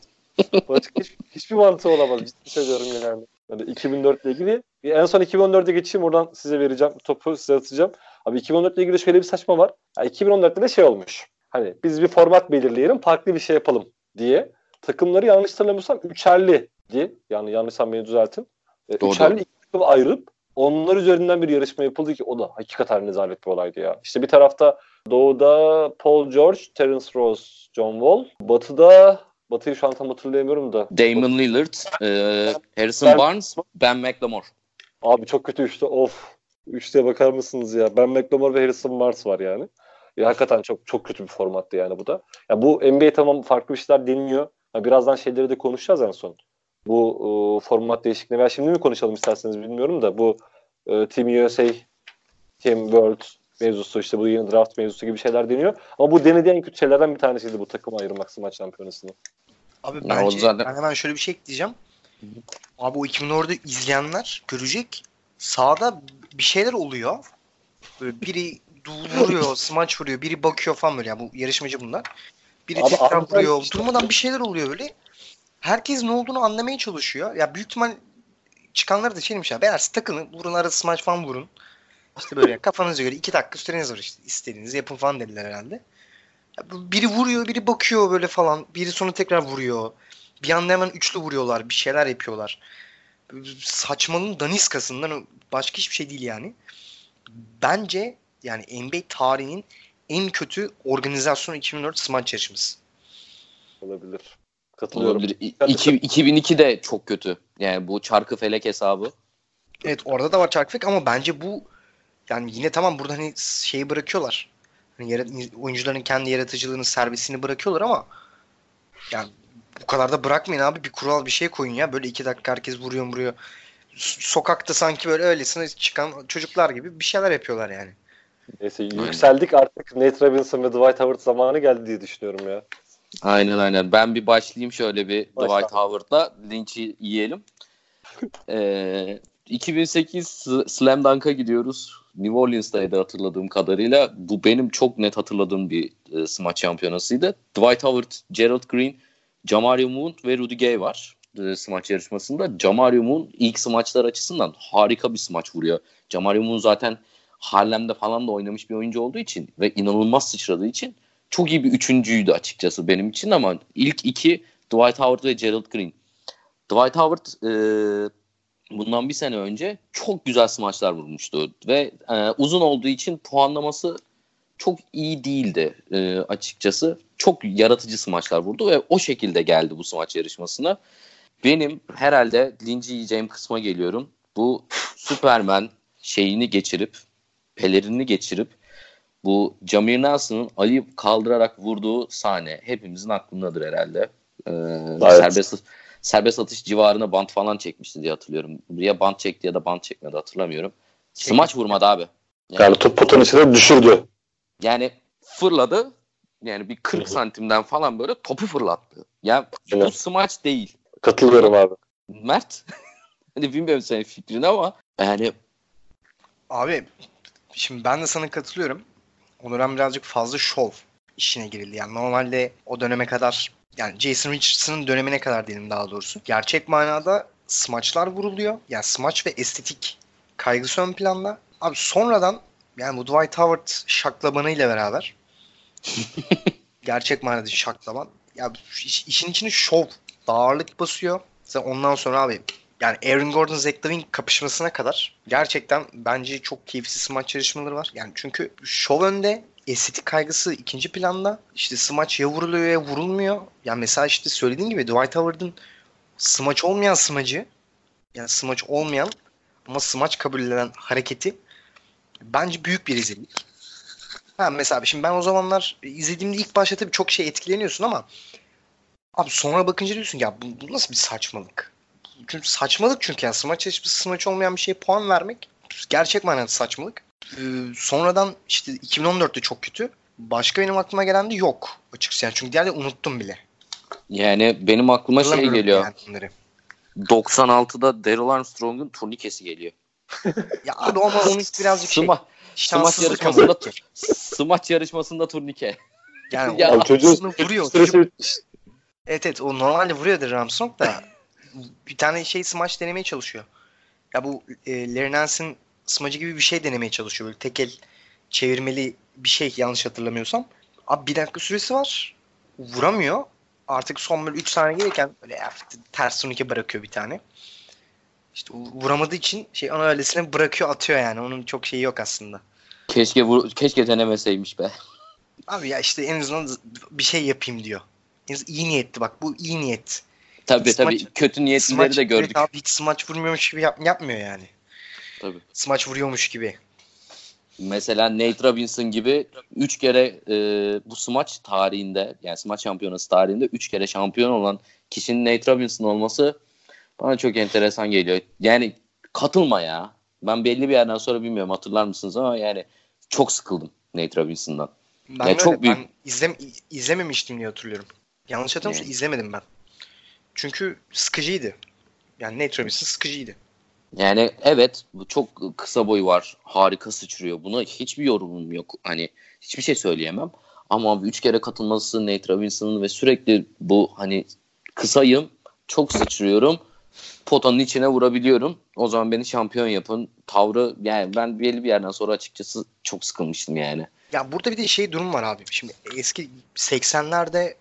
Başka hiç, hiçbir mantığı olamaz. Ciddi söylüyorum yani. Hani 2004 ile ilgili. En son 2014'e geçeyim oradan size vereceğim. Topu size atacağım. Abi 2014 ile ilgili şöyle bir saçma var. Ya 2014'te de şey olmuş. Hani biz bir format belirleyelim farklı bir şey yapalım diye. Takımları yanlış hatırlamıyorsam üçerli diye. Yani yanlışsam beni düzeltin. E, Doğru, üçerli iki takımı ayırıp onlar üzerinden bir yarışma yapıldı ki o da hakikaten rezalet bir olaydı ya. İşte bir tarafta Doğu'da Paul George, Terence Rose, John Wall. Batı'da Batı'yı şu an tam hatırlayamıyorum da. Damon Lillard, e, Harrison Ben- Barnes, Ben McLemore. Abi çok kötü üçlü. Of. Üçlüye bakar mısınız ya? Ben McLemore ve Harrison Barnes var yani. Ya, hakikaten çok çok kötü bir formattı yani bu da. Ya bu NBA tamam farklı bir şeyler deniyor. Ya birazdan şeyleri de konuşacağız en son. Bu e, format değişikliğini veya şimdi mi konuşalım isterseniz bilmiyorum da bu e, Team USA, Team World mevzusu işte bu yeni draft mevzusu gibi şeyler deniyor. Ama bu denediği en kötü şeylerden bir tanesiydi bu takım ayırmak smaç şampiyonasını. Abi Ya bence zaten- ben hemen şöyle bir şey ekleyeceğim. Abi o 2010'da izleyenler görecek sahada bir şeyler oluyor. Böyle biri du- vuruyor, smaç vuruyor, biri bakıyor falan böyle. Yani bu yarışmacı bunlar. Biri Abi tekrar vuruyor. işte- Durmadan bir şeyler oluyor böyle. Herkes ne olduğunu anlamaya çalışıyor. Ya büyük ihtimal çıkanlar da şeymiş ya. Beyler takılın, vurun arada smaç falan vurun. İşte böyle kafanıza göre iki dakika süreniz var işte. İstediğinizi yapın falan dediler herhalde. Biri vuruyor, biri bakıyor böyle falan. Biri sonra tekrar vuruyor. Bir anda hemen üçlü vuruyorlar. Bir şeyler yapıyorlar. Saçmalığın daniskasından başka hiçbir şey değil yani. Bence yani NBA tarihinin en kötü organizasyon 2004 smaç yarışması. Olabilir. Katılıyorum. Olabilir. İki- 2002 de çok kötü. Yani bu çarkı felek hesabı. Evet orada da var Çarkfek ama bence bu yani yine tamam burada hani şeyi bırakıyorlar. Hani yarat- oyuncuların kendi yaratıcılığını, serbestini bırakıyorlar ama yani bu kadar da bırakmayın abi. Bir kural bir şey koyun ya. Böyle iki dakika herkes vuruyor vuruyor. Sokakta sanki böyle öylesine çıkan çocuklar gibi bir şeyler yapıyorlar yani. Neyse yükseldik artık Nate Robinson ve Dwight Howard zamanı geldi diye düşünüyorum ya. Aynen aynen. Ben bir başlayayım şöyle bir Başla. Dwight Howard'la linçi yiyelim. Ee, 2008 S- Slam Dunk'a gidiyoruz. New Orleans'taydı hatırladığım kadarıyla. Bu benim çok net hatırladığım bir e, smaç şampiyonasıydı. Dwight Howard, Gerald Green, Jamario Moon ve Rudy Gay var e, smaç yarışmasında. Jamario Moon ilk smaçlar açısından harika bir smaç vuruyor. Jamario Moon zaten Harlem'de falan da oynamış bir oyuncu olduğu için ve inanılmaz sıçradığı için çok iyi bir üçüncüydü açıkçası benim için ama ilk iki Dwight Howard ve Gerald Green. Dwight Howard e, bundan bir sene önce çok güzel smaçlar vurmuştu ve e, uzun olduğu için puanlaması çok iyi değildi e, açıkçası. Çok yaratıcı smaçlar vurdu ve o şekilde geldi bu smaç yarışmasına. Benim herhalde linci yiyeceğim kısma geliyorum. Bu Superman şeyini geçirip, pelerini geçirip bu Jamir Nelson'ın Ali kaldırarak vurduğu sahne hepimizin aklındadır herhalde. Ee, evet. Serbest serbest atış civarına bant falan çekmişti diye hatırlıyorum. Ya bant çekti ya da bant çekmedi hatırlamıyorum. Smaç vurmadı abi. Yani, yani top potanın içine düşürdü. Yani fırladı. Yani bir 40 santimden falan böyle topu fırlattı. Ya yani, bu smaç değil. Katılıyorum abi. Mert. hani bilmiyorum senin fikrini ama yani Abi şimdi ben de sana katılıyorum. O dönem birazcık fazla şov işine girildi. Yani normalde o döneme kadar yani Jason Richardson'ın dönemine kadar diyelim daha doğrusu. Gerçek manada smaçlar vuruluyor. Yani smaç ve estetik kaygısı ön planda. Abi sonradan yani bu Dwight Howard şaklabanıyla beraber gerçek manada şaklaban ya iş, işin içine şov daha ağırlık basıyor. Zaten ondan sonra abi yani Aaron Gordon Zach kapışmasına kadar gerçekten bence çok keyifsiz smaç yarışmaları var. Yani çünkü şov önde estetik kaygısı ikinci planda. İşte smaç ya vuruluyor ya vurulmuyor. Yani mesela işte söylediğim gibi Dwight Howard'ın smaç olmayan smacı yani smaç olmayan ama smaç kabul edilen hareketi bence büyük bir rezillik. Ha mesela şimdi ben o zamanlar izlediğimde ilk başta tabii çok şey etkileniyorsun ama abi sonra bakınca diyorsun ya bu, bu nasıl bir saçmalık? Çünkü saçmalık çünkü yani smaç çalışması smaç olmayan bir şeye puan vermek gerçek manada saçmalık. Ee, sonradan işte 2014'te çok kötü. Başka benim aklıma gelen de yok açıkçası. Yani çünkü diğerleri unuttum bile. Yani benim aklıma şey geliyor. Yani 96'da Daryl Armstrong'un turnikesi geliyor. ya abi ama onun birazcık şey. Sma smaç yarışmasında smaç yarışmasında turnike. Yani ya, o çocuğu vuruyor. Çocuk... Evet evet o normalde vuruyordur Armstrong da bir tane şey smaç denemeye çalışıyor. Ya bu e, Larry smacı gibi bir şey denemeye çalışıyor. Böyle tekel çevirmeli bir şey yanlış hatırlamıyorsam. Abi bir dakika süresi var. Vuramıyor. Artık son böyle 3 saniye gelirken böyle ters turnike bırakıyor bir tane. İşte vuramadığı için şey ana öylesine bırakıyor atıyor yani. Onun çok şeyi yok aslında. Keşke vur keşke denemeseymiş be. Abi ya işte en azından bir şey yapayım diyor. En iyi niyetli bak bu iyi niyet. Tabii tabii smaç, kötü niyetlileri de gördük. Abi hiç smaç vurmuyormuş gibi yap, yapmıyor yani. Tabii. Smaç vuruyormuş gibi. Mesela Nate Robinson gibi 3 kere e, bu smaç tarihinde yani smaç şampiyonası tarihinde 3 kere şampiyon olan kişinin Nate Robinson olması bana çok enteresan geliyor. Yani katılma ya. Ben belli bir yerden sonra bilmiyorum hatırlar mısınız ama yani çok sıkıldım Nate Robinson'dan. Ben yani çok büyük... Ben izlem izlememiştim diye hatırlıyorum. Yanlış hatırlamıyorsam yani. izlemedim ben. Çünkü sıkıcıydı. Yani Nate Robinson sıkıcıydı. Yani evet bu çok kısa boyu var. Harika sıçrıyor. Buna hiçbir yorumum yok. Hani hiçbir şey söyleyemem. Ama üç kere katılması Nate Robinson'ın ve sürekli bu hani kısayım çok sıçrıyorum. Potanın içine vurabiliyorum. O zaman beni şampiyon yapın. Tavrı yani ben belli bir yerden sonra açıkçası çok sıkılmıştım yani. Ya burada bir de şey durum var abi. Şimdi eski 80'lerde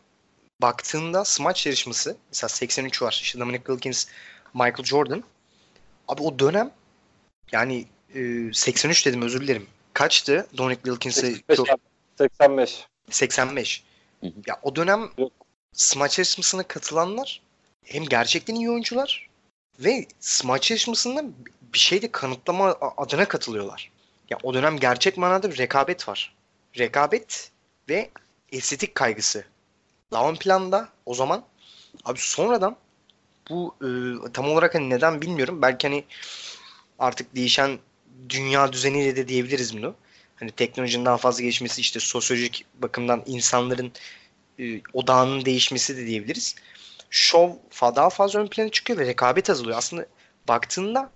baktığında smaç yarışması mesela 83 var. İşte Dominic Wilkins, Michael Jordan. Abi o dönem yani e, 83 dedim özür dilerim. Kaçtı Dominic Wilkins'e? 85. 85. 85. Ya o dönem Yok. smaç yarışmasına katılanlar hem gerçekten iyi oyuncular ve smaç yarışmasında bir şey de kanıtlama adına katılıyorlar. Ya o dönem gerçek manada bir rekabet var. Rekabet ve estetik kaygısı. Daha ön planda o zaman. Abi sonradan bu e, tam olarak hani neden bilmiyorum. Belki hani artık değişen dünya düzeniyle de diyebiliriz bunu. Hani teknolojinin daha fazla gelişmesi işte sosyolojik bakımdan insanların e, odağının değişmesi de diyebiliriz. Şov daha fazla ön plana çıkıyor ve rekabet azalıyor. Aslında baktığında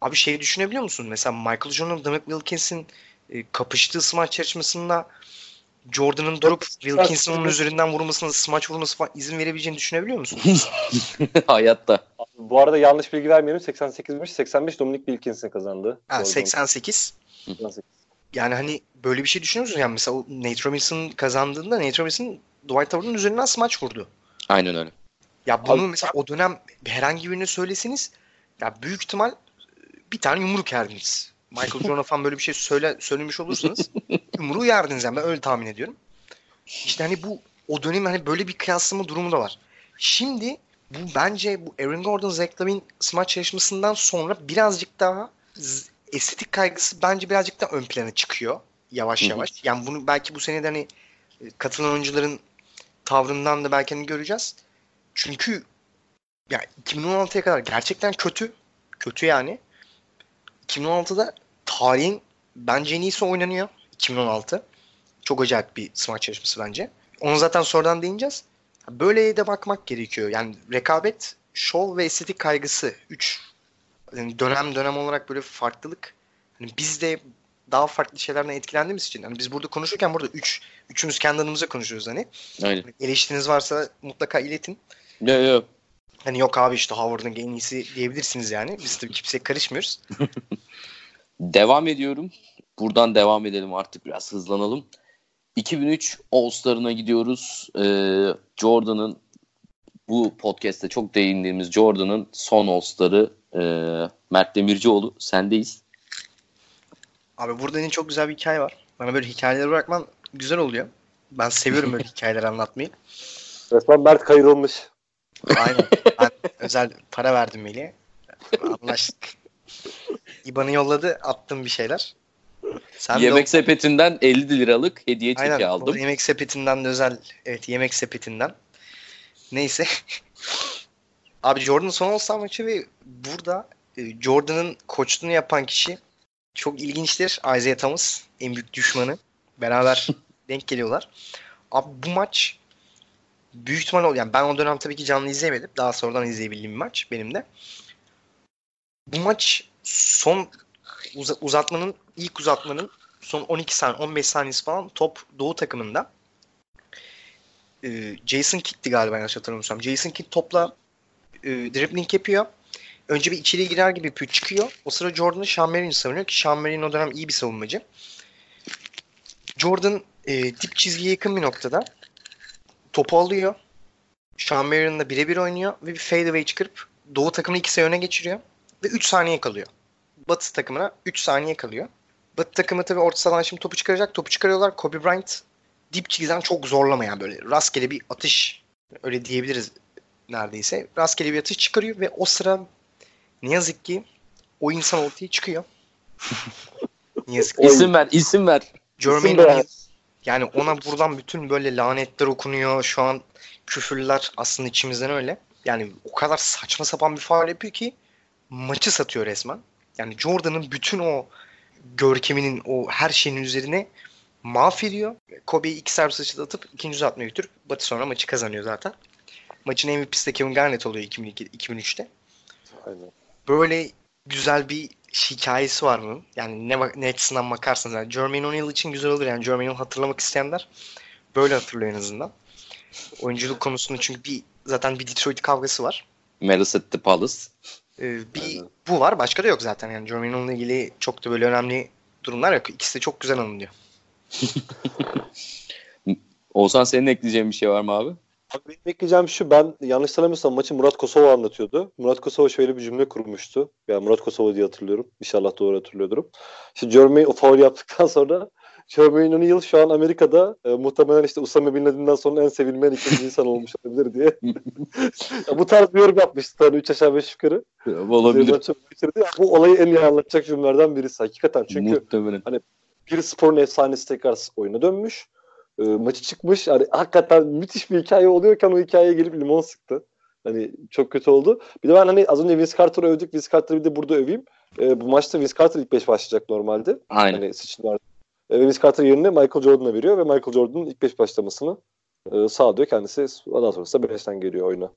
abi şeyi düşünebiliyor musun? Mesela Michael Jordan, Dominic Wilkins'in e, kapıştığı smaç yarışmasında Jordan'ın durup Wilkins'in üzerinden vurmasına, smaç vurması falan izin verebileceğini düşünebiliyor musun? Hayatta. Bu arada yanlış bilgi vermeyelim. 88'miş. 85 Dominic Wilkins'in kazandı. Ha, 88. 88. Yani hani böyle bir şey düşünüyor musun? Yani mesela Nate Robinson kazandığında Nate Robinson Dwight Howard'ın üzerinden smaç vurdu. Aynen öyle. Ya bunu Abi, mesela o dönem herhangi birini söyleseniz ya büyük ihtimal bir tane yumruk yerdiniz. Michael Jordan'a falan böyle bir şey söyle söylemiş olursanız yumruğu yerdiniz yani ben öyle tahmin ediyorum. İşte hani bu o dönem hani böyle bir kıyaslama durumu da var. Şimdi bu bence bu Aaron Gordon, Zach Lavin smaç yarışmasından sonra birazcık daha estetik kaygısı bence birazcık daha ön plana çıkıyor yavaş yavaş. Yani bunu belki bu senede hani e, katılan oyuncuların tavrından da belki hani göreceğiz. Çünkü ya 2016'ya kadar gerçekten kötü. Kötü yani. 2016'da tarihin bence en iyisi oynanıyor. 2016. Çok acayip bir smaç yarışması bence. Onu zaten sonradan değineceğiz. Böyle de bakmak gerekiyor. Yani rekabet, şov ve estetik kaygısı. Üç yani dönem dönem olarak böyle farklılık. Hani biz de daha farklı şeylerden etkilendiğimiz için. Hani biz burada konuşurken burada üç, üçümüz kendi adımıza konuşuyoruz hani. Aynen. Eleştiriniz varsa mutlaka iletin. Yok yok. Hani yok abi işte Howard'ın en iyisi diyebilirsiniz yani. Biz tabii kimseye karışmıyoruz. devam ediyorum. Buradan devam edelim artık biraz hızlanalım. 2003 All-Star'ına gidiyoruz. Ee, Jordan'ın bu podcast'te çok değindiğimiz Jordan'ın son All-Star'ı e, Mert Demircioğlu. Sendeyiz. Abi burada yine çok güzel bir hikaye var. Bana böyle hikayeleri bırakman güzel oluyor. Ben seviyorum böyle hikayeler anlatmayı. Resmen Mert kayırılmış. Aynen. Ben özel para verdim Melih'e. Anlaştık. İban'ı yolladı. Attım bir şeyler. Sen yemek o... sepetinden 50 liralık hediye çeki Aynen, aldım. Yemek sepetinden de özel. Evet yemek sepetinden. Neyse. Abi Jordan son All-Star maçı ve burada e, Jordan'ın koçluğunu yapan kişi çok ilginçtir. Isaiah Thomas en büyük düşmanı. Beraber denk geliyorlar. Abi bu maç büyük ihtimal ol yani ben o dönem tabii ki canlı izleyemedim. Daha sonradan izleyebildiğim bir maç benim de. Bu maç son uz- uzatmanın ilk uzatmanın son 12 saniye 15 saniyesi falan top Doğu takımında. Ee, Jason Kidd'ti galiba yanlış hatırlamıyorsam. Jason Kidd topla e, dribbling yapıyor. Önce bir içeriye girer gibi yapıyor çıkıyor. O sıra Jordan'ı Marion'ı savunuyor ki Sean Marion o dönem iyi bir savunmacı. Jordan e, dip çizgiye yakın bir noktada topu alıyor. Sean Marion'la birebir oynuyor ve bir fadeaway çıkarıp Doğu takımını iki sayı öne geçiriyor. Ve 3 saniye kalıyor. Batı takımına 3 saniye kalıyor. Batı takımı tabii orta sahadan şimdi topu çıkaracak. Topu çıkarıyorlar. Kobe Bryant dip çizgiden çok zorlamayan böyle rastgele bir atış öyle diyebiliriz neredeyse. Rastgele bir atış çıkarıyor ve o sıra ne yazık ki o insan ortaya çıkıyor. ne yazık ki. İsim ver, isim ver. Jermaine yani ona buradan bütün böyle lanetler okunuyor. Şu an küfürler aslında içimizden öyle. Yani o kadar saçma sapan bir faal yapıyor ki maçı satıyor resmen. Yani Jordan'ın bütün o görkeminin o her şeyin üzerine mahvediyor. Kobe'yi iki servis açıda atıp ikinci uzatmaya götürüp Batı sonra maçı kazanıyor zaten. Maçın MVP'si de Kevin Garnett oluyor 2002, 2003'te. Aynen. Böyle güzel bir hikayesi var mı? Yani ne, ne açısından bakarsanız. Yani Jermaine O'Neal için güzel olur. Yani Jermaine O'Neal hatırlamak isteyenler böyle hatırlıyor en azından. Oyunculuk konusunda çünkü bir zaten bir Detroit kavgası var. Malice at the Palace. Ee, bir Aynen. bu var. Başka da yok zaten. Yani Jermaine O'Neal'la ilgili çok da böyle önemli durumlar yok. İkisi de çok güzel anılıyor. Oğuzhan senin ekleyeceğin bir şey var mı abi? Abi benim ekleyeceğim şu ben yanlış hatırlamıyorsam maçı Murat Kosova anlatıyordu. Murat Kosova şöyle bir cümle kurmuştu. Yani Murat Kosova diye hatırlıyorum. İnşallah doğru hatırlıyordur. İşte Jermaine o faul yaptıktan sonra Jermaine O'Neal şu an Amerika'da e, muhtemelen işte Usame Bin Laden'den sonra en sevilmeyen ikinci insan olmuş olabilir diye. bu tarz bir yorum yapmıştı. Hani 3 aşağı 5 yukarı. Olabilir. Çok bu olayı en iyi anlatacak cümlelerden birisi hakikaten. Çünkü muhtemelen. hani bir sporun efsanesi tekrar oyuna dönmüş e, maçı çıkmış. Yani hakikaten müthiş bir hikaye oluyorken o hikayeye gelip limon sıktı. Hani çok kötü oldu. Bir de ben hani az önce Vince Carter'ı övdük. Vince Carter'ı bir de burada öveyim. E, bu maçta Vince Carter ilk 5 başlayacak normalde. Aynen. Hani seçimler. E, Vince Carter yerine Michael Jordan'a veriyor ve Michael Jordan'ın ilk 5 başlamasını e, sağlıyor. Kendisi daha sonrasında 5'ten geliyor oyuna.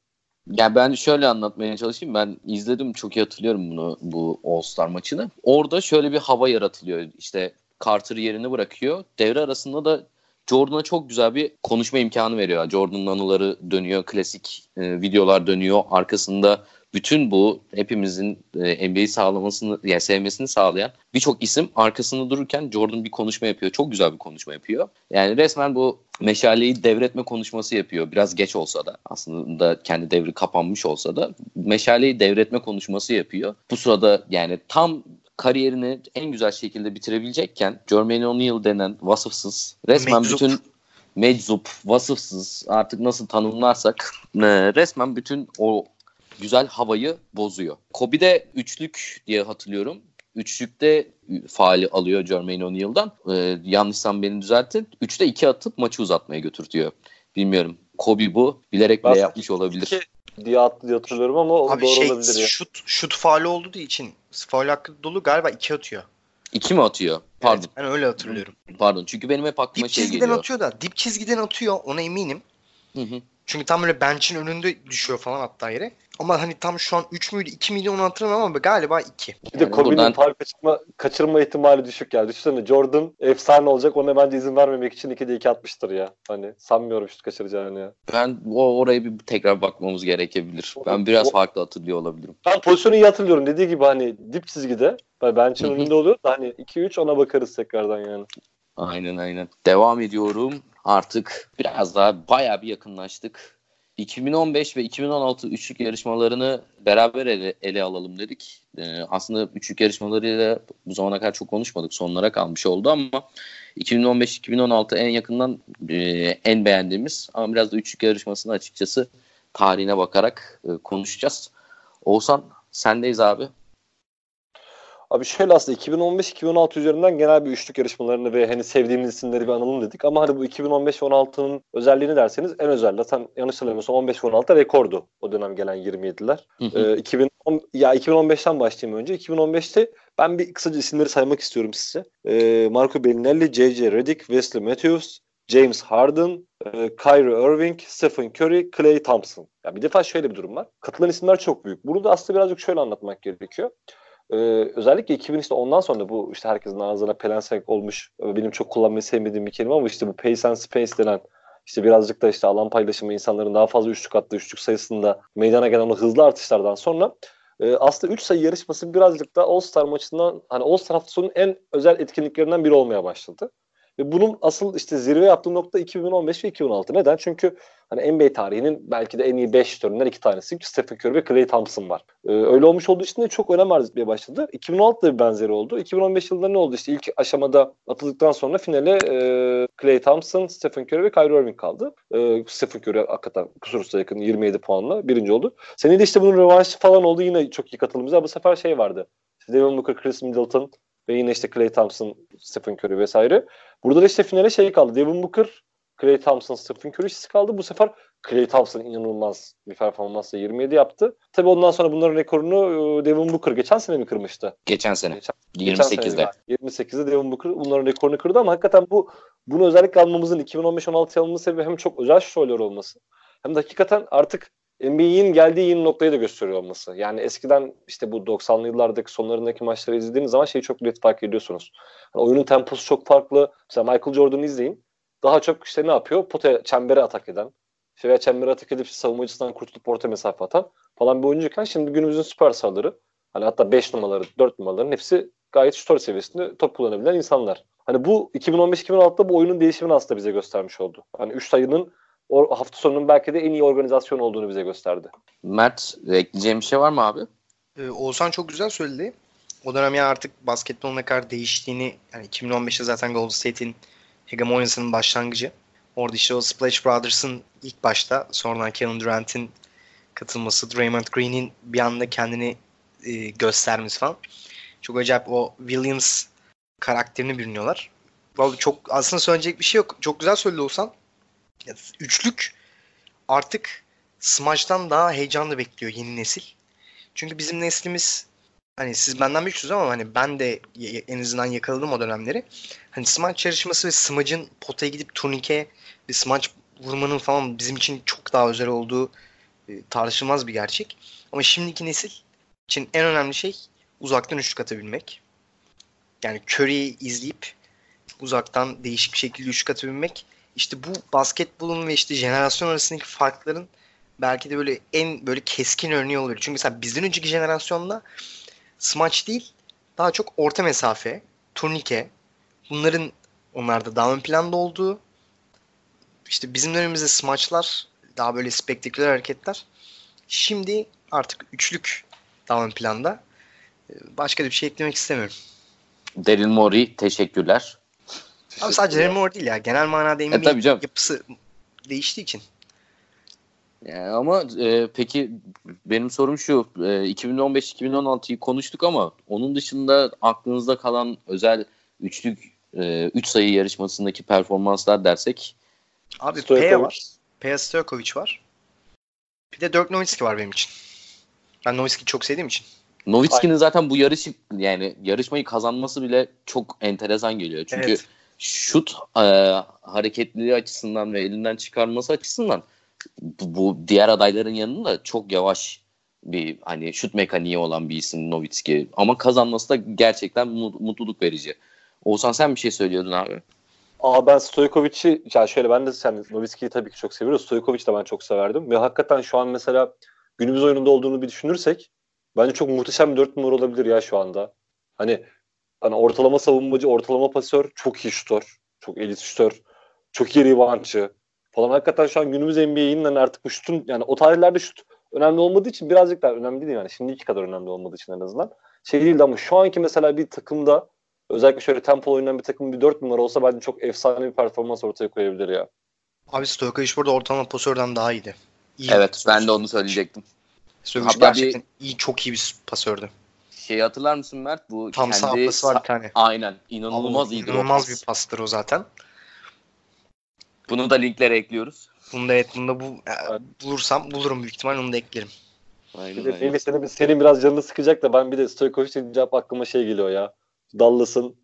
Yani ben şöyle anlatmaya çalışayım. Ben izledim çok iyi hatırlıyorum bunu bu All Star maçını. Orada şöyle bir hava yaratılıyor. İşte Carter yerini bırakıyor. Devre arasında da Jordan'a çok güzel bir konuşma imkanı veriyor. Jordan'ın anıları dönüyor, klasik e, videolar dönüyor. Arkasında bütün bu hepimizin e, NBA'yi sağlamasını, yani sevmesini sağlayan birçok isim arkasında dururken Jordan bir konuşma yapıyor. Çok güzel bir konuşma yapıyor. Yani resmen bu meşaleyi devretme konuşması yapıyor. Biraz geç olsa da aslında kendi devri kapanmış olsa da meşaleyi devretme konuşması yapıyor. Bu sırada yani tam kariyerini en güzel şekilde bitirebilecekken Jermaine O'Neal denen vasıfsız resmen Meczup. bütün meczup, vasıfsız artık nasıl tanımlarsak e, resmen bütün o güzel havayı bozuyor. Kobe'de üçlük diye hatırlıyorum. Üçlükte faali alıyor Jermaine O'Neal'dan. Ee, yanlışsam beni düzeltin. Üçte iki atıp maçı uzatmaya götürtüyor. Bilmiyorum. Kobe bu. Bilerek bile yapmış olabilir. Iki diye attı diye hatırlıyorum ama o Abi doğru şey, olabilir ya. Şut, şut faali olduğu için faal hakkı dolu galiba iki atıyor. İki mi atıyor? Pardon. Evet, ben öyle hatırlıyorum. Pardon. Çünkü benim hep aklıma dip şey geliyor. Dip çizgiden atıyor da. Dip çizgiden atıyor. Ona eminim. Hı hı. Çünkü tam böyle bench'in önünde düşüyor falan hatta yere. Ama hani tam şu an 3 müydü 2 milyon hatırlamam ama galiba 2. Bir de yani Kobe'nin buradan... faal kaçırma, kaçırma ihtimali düşük yani. Düşünsene Jordan efsane olacak ona bence izin vermemek için 2'de 2 atmıştır ya. Hani sanmıyorum şut kaçıracağını ya. Ben o oraya bir tekrar bakmamız gerekebilir. Ben biraz o, farklı hatırlıyor olabilirim. Ben pozisyonu iyi hatırlıyorum. Dediği gibi hani dip çizgide bench'in önünde oluyor da hani 2-3 ona bakarız tekrardan yani. Aynen aynen. Devam ediyorum. Artık biraz daha bayağı bir yakınlaştık 2015 ve 2016 üçlük yarışmalarını beraber ele, ele alalım dedik. Ee, aslında üçlük yarışmalarıyla bu zamana kadar çok konuşmadık. Sonlara kalmış oldu ama 2015-2016 en yakından e, en beğendiğimiz ama biraz da üçlük yarışmasını açıkçası tarihine bakarak e, konuşacağız. Oğuzhan sendeyiz abi. Abi şöyle aslında 2015-2016 üzerinden genel bir üçlük yarışmalarını ve hani sevdiğimiz isimleri bir analım dedik. Ama hani bu 2015-16'nın özelliğini derseniz en özel zaten yanlış hatırlamıyorsam 15-16 rekordu o dönem gelen 27'ler. Ee, 2010, ya 2015'ten başlayayım önce. 2015'te ben bir kısaca isimleri saymak istiyorum size. Ee, Marco Bellinelli, J.J. Redick, Wesley Matthews, James Harden, e, Kyrie Irving, Stephen Curry, Clay Thompson. Ya bir defa şöyle bir durum var. Katılan isimler çok büyük. Bunu da aslında birazcık şöyle anlatmak gerekiyor. Ee, özellikle 2000 işte ondan sonra bu işte herkesin ağzına pelesenk olmuş benim çok kullanmayı sevmediğim bir kelime ama işte bu pace and space denen işte birazcık da işte alan paylaşımı insanların daha fazla üçlük attığı üçlük sayısında meydana gelen o hızlı artışlardan sonra e, aslında 3 sayı yarışması birazcık da All-Star maçından hani All-Star hafta sonunun en özel etkinliklerinden biri olmaya başladı. Ve bunun asıl işte zirve yaptığı nokta 2015 ve 2016. Neden? Çünkü hani NBA tarihinin belki de en iyi 5 şutöründen iki tanesi Stephen Curry ve Klay Thompson var. Ee, öyle olmuş olduğu için de çok önem arz etmeye başladı. 2016'da bir benzeri oldu. 2015 yılında ne oldu? İşte ilk aşamada atıldıktan sonra finale e, Klay Thompson, Stephen Curry ve Kyrie Irving kaldı. E, Stephen Curry hakikaten kusursuz'a yakın 27 puanla birinci oldu. Senede işte bunun rövanşı falan oldu. Yine çok iyi katılımcılar. Bu sefer şey vardı. Devin Booker, Chris Middleton ve yine işte Klay Thompson, Stephen Curry vesaire. Burada da işte finale şey kaldı. Devin Booker, Klay Thompson, Stephen Curry kaldı. Bu sefer Klay Thompson inanılmaz bir performansla 27 yaptı. Tabii ondan sonra bunların rekorunu e, Devin Booker geçen sene mi kırmıştı? Geçen sene. Geçen, 28'de. Geçen 28'de Devin Booker bunların rekorunu kırdı ama hakikaten bu bunu özellikle almamızın 2015-16 alınması sebebi hem çok özel şutörler olması hem de hakikaten artık NBA'in geldiği yeni noktayı da gösteriyor olması. Yani eskiden işte bu 90'lı yıllardaki sonlarındaki maçları izlediğiniz zaman şeyi çok net fark ediyorsunuz. Yani oyunun temposu çok farklı. Mesela Michael Jordan'ı izleyin. Daha çok işte ne yapıyor? Potaya, çembere atak eden. İşte veya çembere atak edip savunmacısından kurtulup orta mesafe atan falan bir oyuncuyken şimdi günümüzün süper sahaları hani hatta 5 numaraları, 4 numaraların hepsi gayet şutör seviyesinde top kullanabilen insanlar. Hani bu 2015-2016'da bu oyunun değişimini aslında bize göstermiş oldu. Hani 3 sayının o hafta sonunun belki de en iyi organizasyon olduğunu bize gösterdi. Mert ekleyeceğim bir şey var mı abi? Ee, Oğuzhan çok güzel söyledi. O dönem yani artık basketbolun ne kadar değiştiğini yani 2015'te zaten Golden State'in hegemonyasının başlangıcı. Orada işte o Splash Brothers'ın ilk başta sonradan Kevin Durant'in katılması, Draymond Green'in bir anda kendini e, göstermesi falan. Çok acayip o Williams karakterini biliniyorlar. Vallahi çok aslında söyleyecek bir şey yok. Çok güzel söyledi olsan üçlük artık Smash'tan daha heyecanlı bekliyor yeni nesil. Çünkü bizim neslimiz hani siz benden büyüksünüz ama hani ben de en azından yakaladım o dönemleri. Hani smaç yarışması ve smacın potaya gidip turnike ve smaç vurmanın falan bizim için çok daha özel olduğu e, tartışılmaz bir gerçek. Ama şimdiki nesil için en önemli şey uzaktan üçlük atabilmek. Yani Curry'i izleyip uzaktan değişik bir şekilde üçlük atabilmek işte bu basketbolun ve işte jenerasyon arasındaki farkların belki de böyle en böyle keskin örneği olabilir. Çünkü mesela bizden önceki jenerasyonda smaç değil daha çok orta mesafe, turnike bunların onlarda daha ön planda olduğu işte bizim dönemimizde smaçlar daha böyle spektaküler hareketler. Şimdi artık üçlük daha ön planda. Başka da bir şey eklemek istemiyorum. Daryl Morey teşekkürler. Abi sadece Daryl Morey değil ya. Genel manada E, NBA tabii canım. yapısı değiştiği için. Yani ama e, peki benim sorum şu. E, 2015-2016'yı konuştuk ama onun dışında aklınızda kalan özel üçlük 3 üç sayı yarışmasındaki performanslar dersek Abi Stojkovic. Peja var. Peja Stojkovic var. Bir de Dirk Nowitzki var benim için. Ben Nowitzki'yi çok sevdiğim için. Nowitzki'nin zaten bu yarışı yani yarışmayı kazanması bile çok enteresan geliyor. Çünkü Evet. Şut e, hareketliliği açısından ve elinden çıkarması açısından bu, bu diğer adayların yanında çok yavaş bir hani şut mekaniği olan bir isim Nowitzki. Ama kazanması da gerçekten mu- mutluluk verici. Oğuzhan sen bir şey söylüyordun abi. Aa ben Stojkovic'i ya şöyle ben de sen Nowitzki'yi tabii ki çok seviyoruz. Stojkovic de ben çok severdim ve hakikaten şu an mesela günümüz oyununda olduğunu bir düşünürsek bence çok muhteşem bir dört numara olabilir ya şu anda. Hani hani ortalama savunmacı, ortalama pasör, çok iyi şutör, çok elit şutör, çok iyi reboundçı falan. Hakikaten şu an günümüz NBA'inin hani artık bu şutun yani o tarihlerde şut önemli olmadığı için birazcık daha önemli değil yani. Şimdiki kadar önemli olmadığı için en azından. Şey değildi ama şu anki mesela bir takımda özellikle şöyle tempo oynayan bir takım bir dört numara olsa bence çok efsane bir performans ortaya koyabilir ya. Abi Stojkovic burada ortalama pasörden daha iyiydi. İyi Evet ben de onu söyleyecektim. Stojkovic Hatta bir- gerçekten iyi, çok iyi bir pasördü. Şey hatırlar mısın Mert? Bu Tam sağ kendi pası var bir tane. Aynen. inanılmaz o İnanılmaz bir pastır o zaten. Bunu da linklere ekliyoruz. Bunda evet bunda bu e, Evet. bulursam bulurum büyük ihtimal onu da eklerim. Aynen, Bir de aynen. Senin, senin biraz canını sıkacak da ben bir de Stojkovic deyince hep aklıma şey geliyor ya. Dallas'ın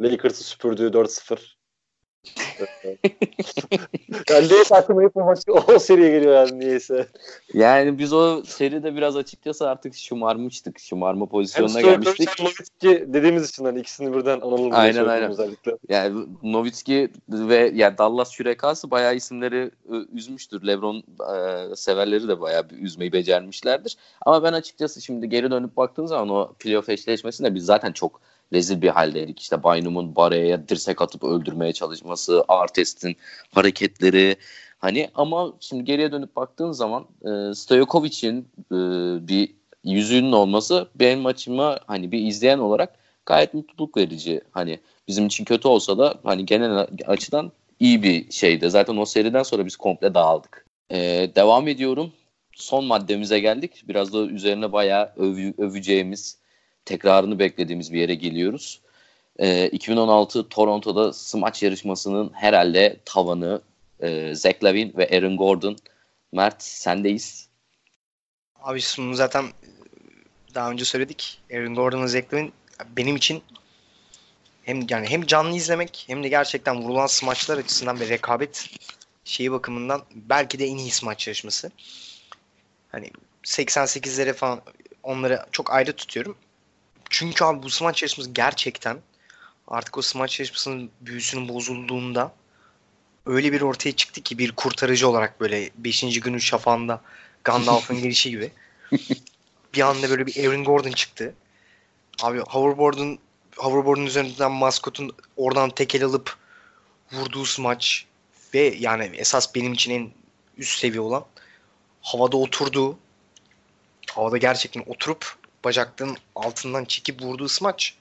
Lakers'ı süpürdüğü 4-0. yani neyse aklıma hep o, maç, o seriye geliyor yani niyeyse. Yani biz o seride biraz açıkçası artık şımarmıştık. Şımarma pozisyonuna Stojkovic gelmiştik. hem Nowitzki dediğimiz için hani ikisini birden analım. Aynen, aynen. Özellikle. Yani Nowitzki ve yani Dallas Şürekası bayağı isimleri e, üzmüştür. LeBron e, severleri de bayağı bir üzmeyi becermişlerdir. Ama ben açıkçası şimdi geri dönüp baktığım zaman o playoff eşleşmesinde biz zaten çok rezil bir haldeydik. İşte Baynum'un Barea'ya dirsek atıp öldürmeye çalışması, Artest'in hareketleri hani ama şimdi geriye dönüp baktığın zaman e, Stojkovic'in e, bir yüzüğünün olması benim açıma hani bir izleyen olarak gayet mutluluk verici. Hani bizim için kötü olsa da hani genel açıdan iyi bir şeydi. Zaten o seriden sonra biz komple dağıldık. Ee, devam ediyorum. Son maddemize geldik. Biraz da üzerine bayağı övü- öveceğimiz, tekrarını beklediğimiz bir yere geliyoruz. Ee, 2016 Toronto'da smaç yarışmasının herhalde tavanı e, Zach Lavin ve Aaron Gordon. Mert sendeyiz. Abi bunu zaten daha önce söyledik. Aaron Gordon'la Zach benim için hem yani hem canlı izlemek hem de gerçekten vurulan smaçlar açısından ve rekabet şeyi bakımından belki de en iyi smaç yarışması. Hani 88'lere falan onları çok ayrı tutuyorum. Çünkü abi bu smaç yarışması gerçekten artık o smaç yarışmasının büyüsünün bozulduğunda öyle bir ortaya çıktı ki bir kurtarıcı olarak böyle 5. günün şafağında Gandalf'ın gelişi gibi. bir anda böyle bir Aaron Gordon çıktı. Abi hoverboard'un hoverboard'un üzerinden maskotun oradan tekel alıp vurduğu smaç ve yani esas benim için en üst seviye olan havada oturduğu havada gerçekten oturup bacaklarının altından çekip vurduğu smaç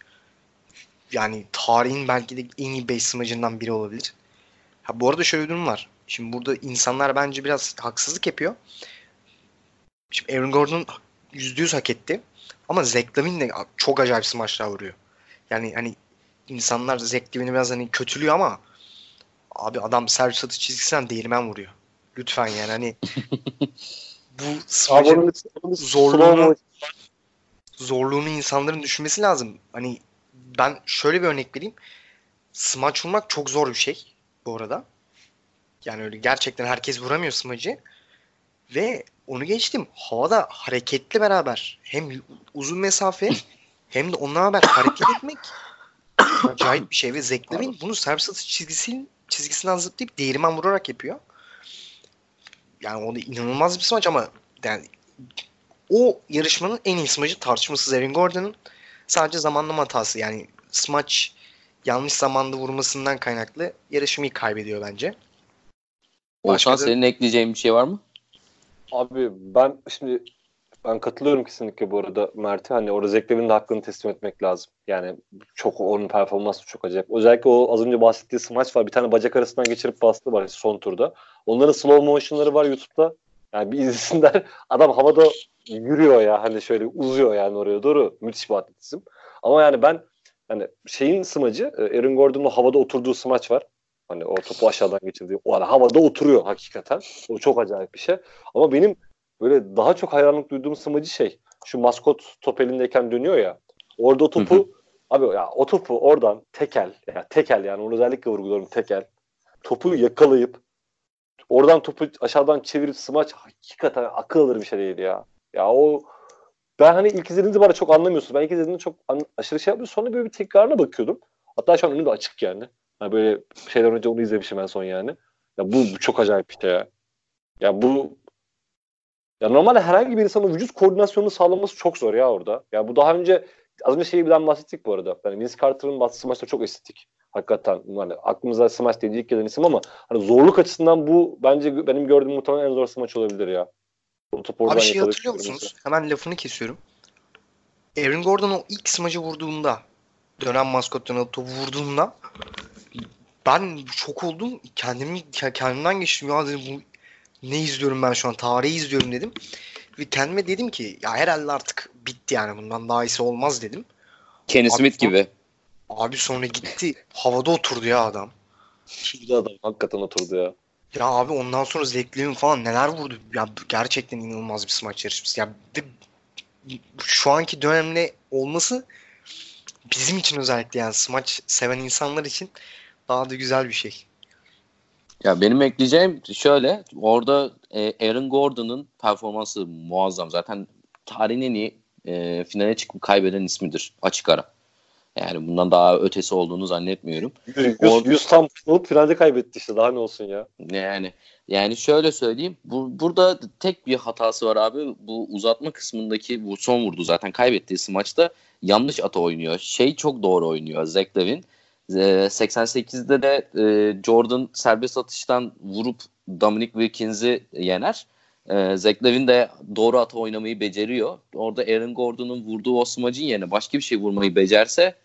yani tarihin belki de en iyi 5 smacından biri olabilir. Ha, bu arada şöyle bir durum var. Şimdi burada insanlar bence biraz haksızlık yapıyor. Şimdi Aaron Gordon %100 hak etti. Ama Zach Lavin de çok acayip smaçlar vuruyor. Yani hani insanlar Zach Lavin'i biraz hani kötülüyor ama abi adam servis atış çizgisinden değirmen vuruyor. Lütfen yani hani bu smacın zorluğunu- zorluğunu insanların düşünmesi lazım. Hani ben şöyle bir örnek vereyim. Smaç vurmak çok zor bir şey bu arada. Yani öyle gerçekten herkes vuramıyor smacı. Ve onu geçtim. Havada hareketli beraber hem uzun mesafe hem de onunla beraber hareket etmek acayip bir şey ve Zeklerin bunu servis atış çizgisinin çizgisinden zıplayıp değirmen vurarak yapıyor. yani o da inanılmaz bir smaç ama yani o yarışmanın en iyi smacı tartışmasız Aaron Gordon'ın sadece zamanlama hatası yani smaç yanlış zamanda vurmasından kaynaklı yarışmayı kaybediyor bence. Başka da... senin ekleyeceğin bir şey var mı? Abi ben şimdi ben katılıyorum kesinlikle bu arada Mert'e. Hani orada Zeklev'in de hakkını teslim etmek lazım. Yani çok onun performansı çok acayip. Özellikle o az önce bahsettiği smaç var. Bir tane bacak arasından geçirip bastı var son turda. Onların slow motion'ları var YouTube'da. Yani bir izlesinler. Adam havada yürüyor ya. Hani şöyle uzuyor yani oraya doğru. Müthiş bir atletizm. Ama yani ben hani şeyin smacı e, Aaron Gordon'un havada oturduğu smaç var. Hani o topu aşağıdan geçirdiği. O ara havada oturuyor hakikaten. O çok acayip bir şey. Ama benim böyle daha çok hayranlık duyduğum smacı şey. Şu maskot top elindeyken dönüyor ya. Orada topu hı hı. abi ya o topu oradan tekel ya tekel yani onu özellikle vurguluyorum tekel. Topu yakalayıp oradan topu aşağıdan çevirip smaç hakikaten akıl alır bir şey değil ya. Ya o ben hani ilk izlediğimde bana çok anlamıyorsun. Ben ilk izlediğimde çok an, aşırı şey yapmıyorum. Sonra böyle bir tekrarına bakıyordum. Hatta şu an önümde açık yani. yani böyle şeyden önce onu izlemişim en son yani. Ya bu, bu çok acayip şey ya. Ya bu ya normalde herhangi bir insanın vücut koordinasyonunu sağlaması çok zor ya orada. Ya bu daha önce az önce şeyi birden bahsettik bu arada. Yani Vince Carter'ın bastığı smaçları çok estetik. Hakikaten yani aklımıza smaç dediği ilk gelen isim ama hani zorluk açısından bu bence benim gördüğüm muhtemelen en zor smaç olabilir ya. O top Abi şey hatırlıyor musunuz? Mesela. Hemen lafını kesiyorum. Aaron Gordon o ilk smacı vurduğunda dönem maskottan topu vurduğunda ben çok oldum. Kendimi kendimden geçtim ya dedim bu ne izliyorum ben şu an tarihi izliyorum dedim. Ve kendime dedim ki ya herhalde artık bitti yani bundan daha iyisi olmaz dedim. Kenny Smith gibi. Abi sonra gitti havada oturdu ya adam. Şurada adam hakikaten oturdu ya. Ya abi ondan sonra Zeklerin falan neler vurdu. Ya gerçekten inanılmaz bir smaç yarışması. Ya de, şu anki dönemde olması bizim için özellikle yani smaç seven insanlar için daha da güzel bir şey. Ya benim ekleyeceğim şöyle. Orada e, Aaron Gordon'ın performansı muazzam. Zaten tarihin en iyi e, finale çıkıp kaybeden ismidir açık ara. Yani bundan daha ötesi olduğunu zannetmiyorum. 100, 100 tam bulup finalde kaybetti işte daha ne olsun ya. Yani yani şöyle söyleyeyim. Bu, burada tek bir hatası var abi. Bu uzatma kısmındaki bu son vurdu zaten kaybettiği maçta yanlış ata oynuyor. Şey çok doğru oynuyor Zach Levin. 88'de de e, Jordan serbest atıştan vurup Dominic Wilkins'i yener. E, Zach Levin de doğru ata oynamayı beceriyor. Orada Aaron Gordon'un vurduğu o smacın yerine başka bir şey vurmayı becerse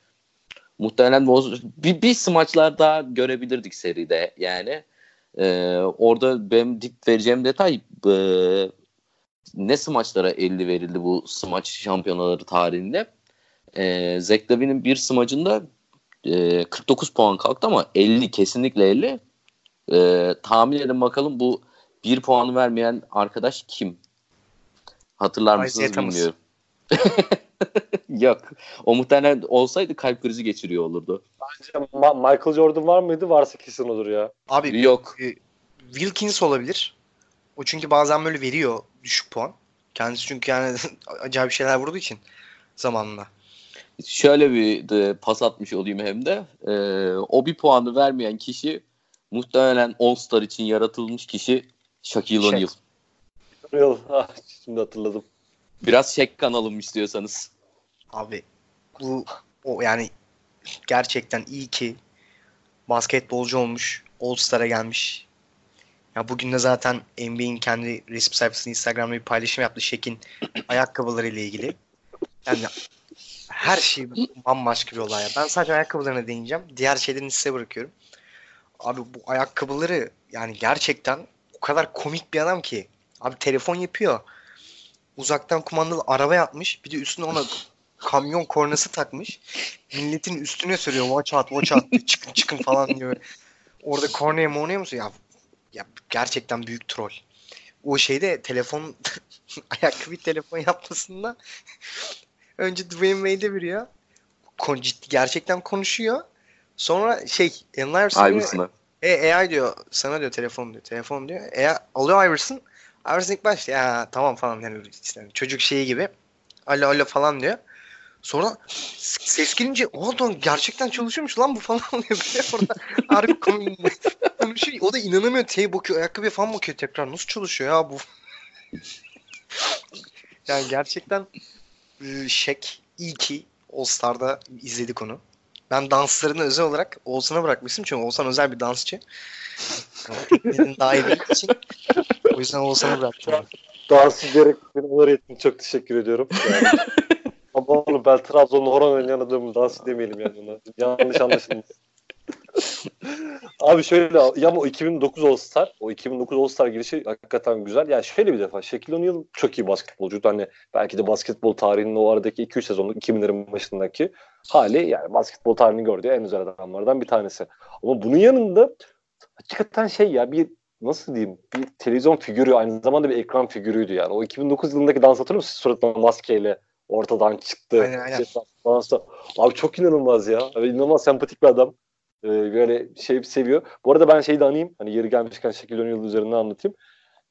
muhtemelen bir, bir smaçlar daha görebilirdik seride yani. E, orada benim dip vereceğim detay e, ne smaçlara 50 verildi bu smaç şampiyonaları tarihinde. E, Zach Levin'in bir smacında e, 49 puan kalktı ama 50 kesinlikle 50. E, tahmin edin bakalım bu bir puanı vermeyen arkadaş kim? Hatırlar mısınız bilmiyorum. Yok. O muhtemelen olsaydı kalp krizi geçiriyor olurdu. Bence Ma- Michael Jordan var mıydı? Varsa kesin olur ya. Abi yok. E, Wilkins olabilir. O çünkü bazen böyle veriyor düşük puan. Kendisi çünkü yani acayip şeyler vurduğu için zamanla. Şöyle bir de pas atmış olayım hem de. E, o bir puanı vermeyen kişi muhtemelen All-Star için yaratılmış kişi Shaquille O'Neal. O'Neal. Ah, şimdi hatırladım. Biraz şek kanalım istiyorsanız. Abi bu o yani gerçekten iyi ki basketbolcu olmuş. All-Star'a gelmiş. Ya bugün de zaten NBA'in kendi resim sayfasında Instagram'da bir paylaşım yaptı Şek'in ayakkabıları ile ilgili. Yani her şey bambaşka bir olay. Ya. Ben sadece ayakkabılarına değineceğim. Diğer şeylerini size bırakıyorum. Abi bu ayakkabıları yani gerçekten o kadar komik bir adam ki. Abi telefon yapıyor. Uzaktan kumandalı araba yapmış. Bir de üstüne ona kamyon kornası takmış. Milletin üstüne sürüyor. Watch out, watch out. çıkın çıkın falan diyor. Orada kornaya mornaya mı Ya, ya gerçekten büyük troll. O şeyde telefon ayakkabı telefon yapmasında önce Dwayne Wade'e veriyor. Kon, ciddi, gerçekten konuşuyor. Sonra şey Iverson e, AI diyor sana diyor telefon diyor. Telefon diyor. E, alıyor Iverson. Iverson ilk başta ya tamam falan yani işte, çocuk şeyi gibi. Alo alo falan diyor. Sonra ses gelince o gerçekten çalışıyormuş lan bu falan oluyor böyle orada harbi konuşuyor. O da inanamıyor. Teye bakıyor ayakkabıya falan bakıyor tekrar. Nasıl çalışıyor ya bu? yani gerçekten Şek iyi ki All Star'da izledik onu. Ben danslarını özel olarak Oğuzhan'a bırakmıştım çünkü Oğuzhan özel bir dansçı. Tekniğinin daha iyi bildiği için o yüzden Oğuzhan'a bıraktım. Dans ederek beni onur ettin. Çok teşekkür ediyorum. Yani. Ama oğlum ben Trabzon'da horon oynayan adamım. Dans demeyelim yani ona. Yanlış anlaşılmasın. Abi şöyle ya o 2009 All Star, o 2009 All Star girişi hakikaten güzel. Yani şöyle bir defa Shaquille O'Neal çok iyi basketbolcuydu. Hani belki de basketbol tarihinin o aradaki 2-3 sezonluk 2000'lerin başındaki hali yani basketbol tarihini gördüğü en güzel adamlardan bir tanesi. Ama bunun yanında hakikaten şey ya bir nasıl diyeyim bir televizyon figürü aynı zamanda bir ekran figürüydü yani. O 2009 yılındaki dans hatırlıyor musun? Suratına maskeyle ortadan çıktı. Aynen, aynen. Şey. Abi çok inanılmaz ya. Abi inanılmaz sempatik bir adam. Ee, böyle şey seviyor. Bu arada ben şeyi de anayım. Hani yeri gelmişken Şekil Önü üzerinden anlatayım.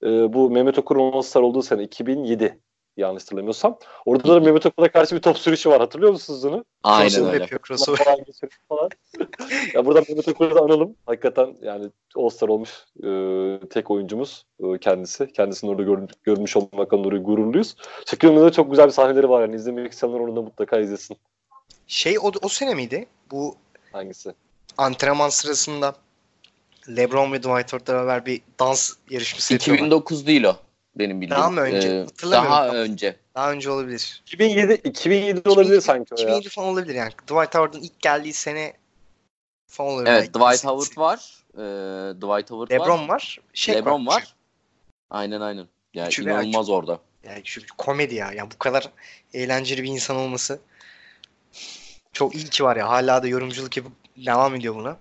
Ee, bu Mehmet Okur'un All Star olduğu sene 2007 yanlış hatırlamıyorsam. Orada da Mehmet Okur'a karşı bir top sürüşü var. Hatırlıyor musunuz onu? Aynen öyle. yapıyor crossover. falan falan. ya buradan Mehmet Okur'u da analım. Hakikaten yani All-Star olmuş e, tek oyuncumuz e, kendisi. Kendisini orada gör, görmüş olmaktan dolayı gururluyuz. Şakir'in de çok güzel bir sahneleri var. Yani izlemek isteyenler onu da mutlaka izlesin. Şey o, o sene miydi? Bu Hangisi? antrenman sırasında LeBron ve Dwight Howard'la beraber bir dans yarışması yapıyorlar. 2009 değil o benim bildiğim. Daha mı önce? Ee, daha önce. Daha önce olabilir. 2007 2007 olabilir sanki o ya. 2007 falan olabilir yani. Dwight Howard'ın ilk geldiği sene falan olabilir. Evet Dwight Howard var. Ee, Dwight Howard LeBron var. var. Shaq LeBron var. Aynen aynen. Yani Üçü inanılmaz orada. Yani şu komedi ya. Yani bu kadar eğlenceli bir insan olması çok iyi ki var ya. Hala da yorumculuk yapıp devam ediyor buna.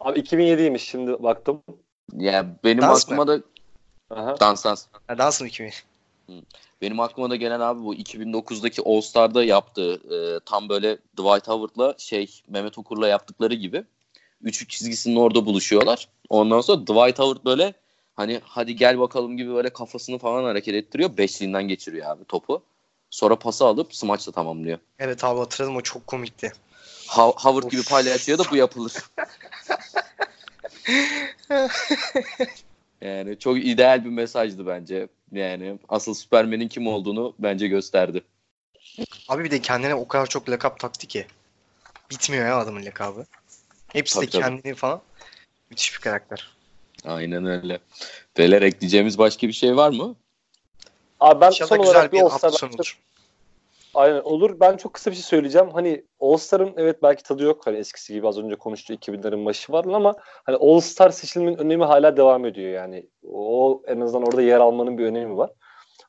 Abi 2007'ymiş şimdi baktım. Ya benim Dans aklıma da Aha. dans dans. Ha, dans mı 2000? Benim aklıma da gelen abi bu 2009'daki All Star'da yaptığı e, tam böyle Dwight Howard'la şey Mehmet Okur'la yaptıkları gibi üçlük çizgisinin orada buluşuyorlar. Ondan sonra Dwight Howard böyle hani hadi gel bakalım gibi böyle kafasını falan hareket ettiriyor. Beşliğinden geçiriyor abi topu. Sonra pası alıp smaçla tamamlıyor. Evet abi hatırladım o çok komikti. Ha- Howard Of. gibi paylaşıyor da bu yapılır. yani çok ideal bir mesajdı bence. Yani asıl Superman'in kim olduğunu bence gösterdi. Abi bir de kendine o kadar çok lakap taktı ki. Bitmiyor ya adamın lakabı. Hepsi Tabii, de tabii. kendini falan. Müthiş bir karakter. Aynen öyle. Beyler ekleyeceğimiz başka bir şey var mı? Abi ben İnşallah son olarak bir bir olur. Aynen olur. Ben çok kısa bir şey söyleyeceğim. Hani All-Star'ın evet belki tadı yok. Hani eskisi gibi az önce konuştuğu 2000'lerin başı var ama hani All-Star seçilmenin önemi hala devam ediyor yani. O en azından orada yer almanın bir önemi var.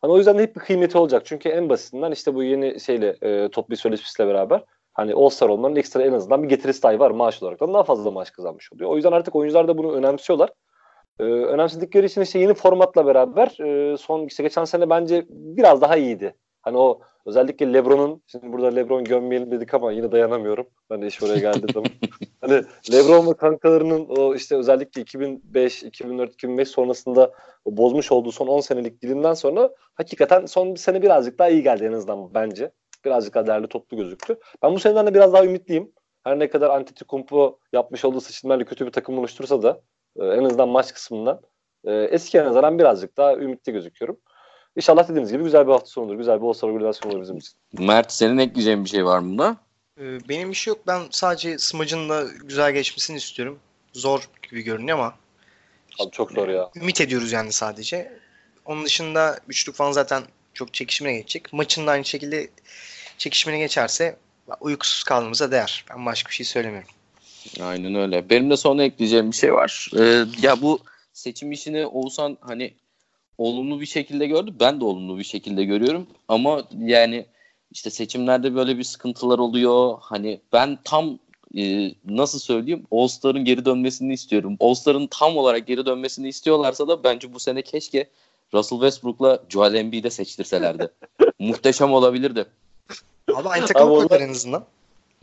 Hani o yüzden de hep bir kıymeti olacak. Çünkü en basitinden işte bu yeni şeyle e, toplu sözleşmesiyle beraber hani All-Star olmanın ekstra en azından bir getirisi dahi var maaş olarak. Daha fazla maaş kazanmış oluyor. O yüzden artık oyuncular da bunu önemsiyorlar. Ee, önemsedikleri için işte yeni formatla beraber e, son işte geçen sene bence biraz daha iyiydi. Hani o özellikle LeBron'un şimdi burada LeBron gömmeyelim dedik ama yine dayanamıyorum. Ben de iş oraya geldi zaman. hani LeBron ve kankalarının o işte özellikle 2005, 2004, 2005 sonrasında bozmuş olduğu son 10 senelik dilinden sonra hakikaten son bir sene birazcık daha iyi geldi en azından bence. Birazcık daha değerli toplu gözüktü. Ben bu seneden de biraz daha ümitliyim. Her ne kadar Antetokounmpo yapmış olduğu seçimlerle kötü bir takım oluştursa da e, en azından maç kısmından e, eskiye nazaran birazcık daha ümitli gözüküyorum. İnşallah dediğiniz gibi güzel bir hafta sonu olur. Güzel bir All-Star organizasyonu olur bizim için. Mert senin ekleyeceğin bir şey var mı bunda? Ee, Benim bir şey yok. Ben sadece smacın da güzel geçmesini istiyorum. Zor gibi görünüyor ama Abi çok zor ya. ümit ediyoruz yani sadece. Onun dışında üçlük falan zaten çok çekişmeye geçecek. Maçın da aynı şekilde çekişmeye geçerse uykusuz kaldığımıza değer. Ben başka bir şey söylemiyorum. Aynen öyle. Benim de son ekleyeceğim bir şey var. Ee, ya bu seçim işini Oğuzhan hani olumlu bir şekilde gördü. Ben de olumlu bir şekilde görüyorum. Ama yani işte seçimlerde böyle bir sıkıntılar oluyor. Hani ben tam e, nasıl söyleyeyim All-Star'ın geri dönmesini istiyorum. All-Star'ın tam olarak geri dönmesini istiyorlarsa da bence bu sene keşke Russell Westbrook'la Joel Embiid'e seçtirselerdi. Muhteşem olabilirdi. Abi aynı takıma koydular en azından.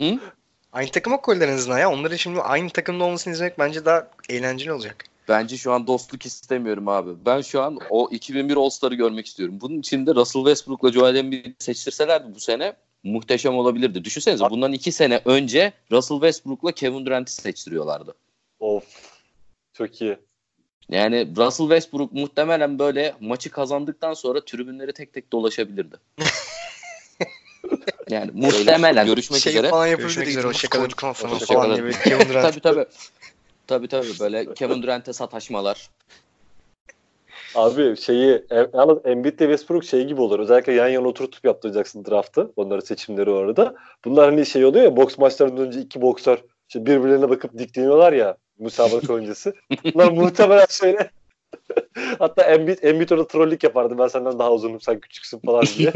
Hı? Aynı takıma koydular en azından ya. Onların şimdi aynı takımda olmasını izlemek bence daha eğlenceli olacak. Bence şu an dostluk istemiyorum abi. Ben şu an o 2001 All-Star'ı görmek istiyorum. Bunun için de Russell Westbrook'la Joel Embiid'i seçtirselerdi bu sene muhteşem olabilirdi. Düşünsenize bundan iki sene önce Russell Westbrook'la Kevin Durant'i seçtiriyorlardı. Of. Çok iyi. Yani Russell Westbrook muhtemelen böyle maçı kazandıktan sonra tribünleri tek tek dolaşabilirdi. yani muhtemelen görüşmek şey üzere. falan Görüşmek üzere. Hoşçakalın. Hoşça falan kalın. diye böyle Kevin Durant. tabii tabii. Tabii tabii böyle Kevin Durant'e sataşmalar. Abi şeyi e, yalnız Embiid ile Westbrook şey gibi olur. Özellikle yan yana oturtup yaptıracaksın draftı. Onların seçimleri orada. Bunlar hani şey oluyor ya boks maçlarından önce iki boksör işte birbirlerine bakıp dikleniyorlar ya müsabaka öncesi. Bunlar muhtemelen şöyle Hatta Embiid, Embiid orada trollük yapardı. Ben senden daha uzunum sen küçüksün falan diye.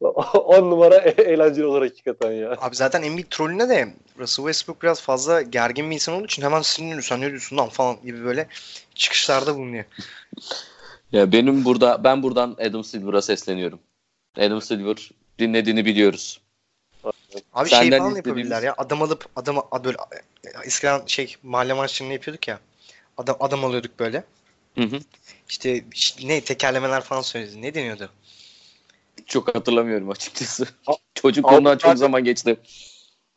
On numara e- eğlenceli olur hakikaten ya. Abi zaten Embiid trollüne de Russell Westbrook biraz fazla gergin bir insan olduğu için hemen sinirleniyor. Sen ne diyorsun lan falan gibi böyle çıkışlarda bulunuyor. Ya benim burada ben buradan Adam Silver'a sesleniyorum. Adam Silver dinlediğini biliyoruz. Abi şey Senden falan istediğimiz- yapabilirler ya. Adam alıp adam a- böyle eskiden şey mahalle maçlarını yapıyorduk ya. Adam adam alıyorduk böyle. Hı hı. İşte ne tekerlemeler falan söyledi. Ne deniyordu? Çok hatırlamıyorum açıkçası. A- Çocukluğumdan Aldım çok zaman geçti.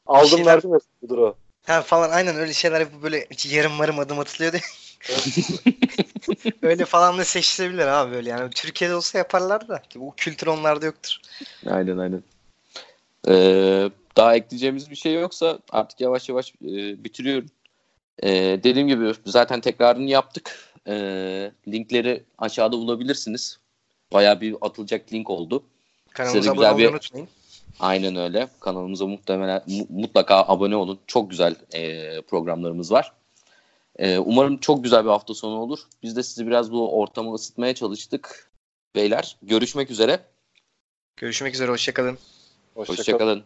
Aldım şeyler- verdim ya budur o. Ha falan aynen öyle şeyler yapıp böyle yarım marım adım atılıyordu. öyle falan da seçilebilir abi böyle yani. Türkiye'de olsa yaparlar da. Bu kültür onlarda yoktur. Aynen aynen. Ee, daha ekleyeceğimiz bir şey yoksa artık yavaş yavaş e, bitiriyorum. Ee, dediğim gibi zaten tekrarını yaptık. Ee, linkleri aşağıda bulabilirsiniz. Bayağı bir atılacak link oldu. Kanalımıza abone olmayı bir- unutmayın. Aynen öyle. Kanalımıza muhtemelen mu- mutlaka abone olun. Çok güzel e, programlarımız var. E, umarım çok güzel bir hafta sonu olur. Biz de sizi biraz bu ortamı ısıtmaya çalıştık. Beyler görüşmek üzere. Görüşmek üzere. Hoşçakalın. Hoşça kal. Hoşçakalın.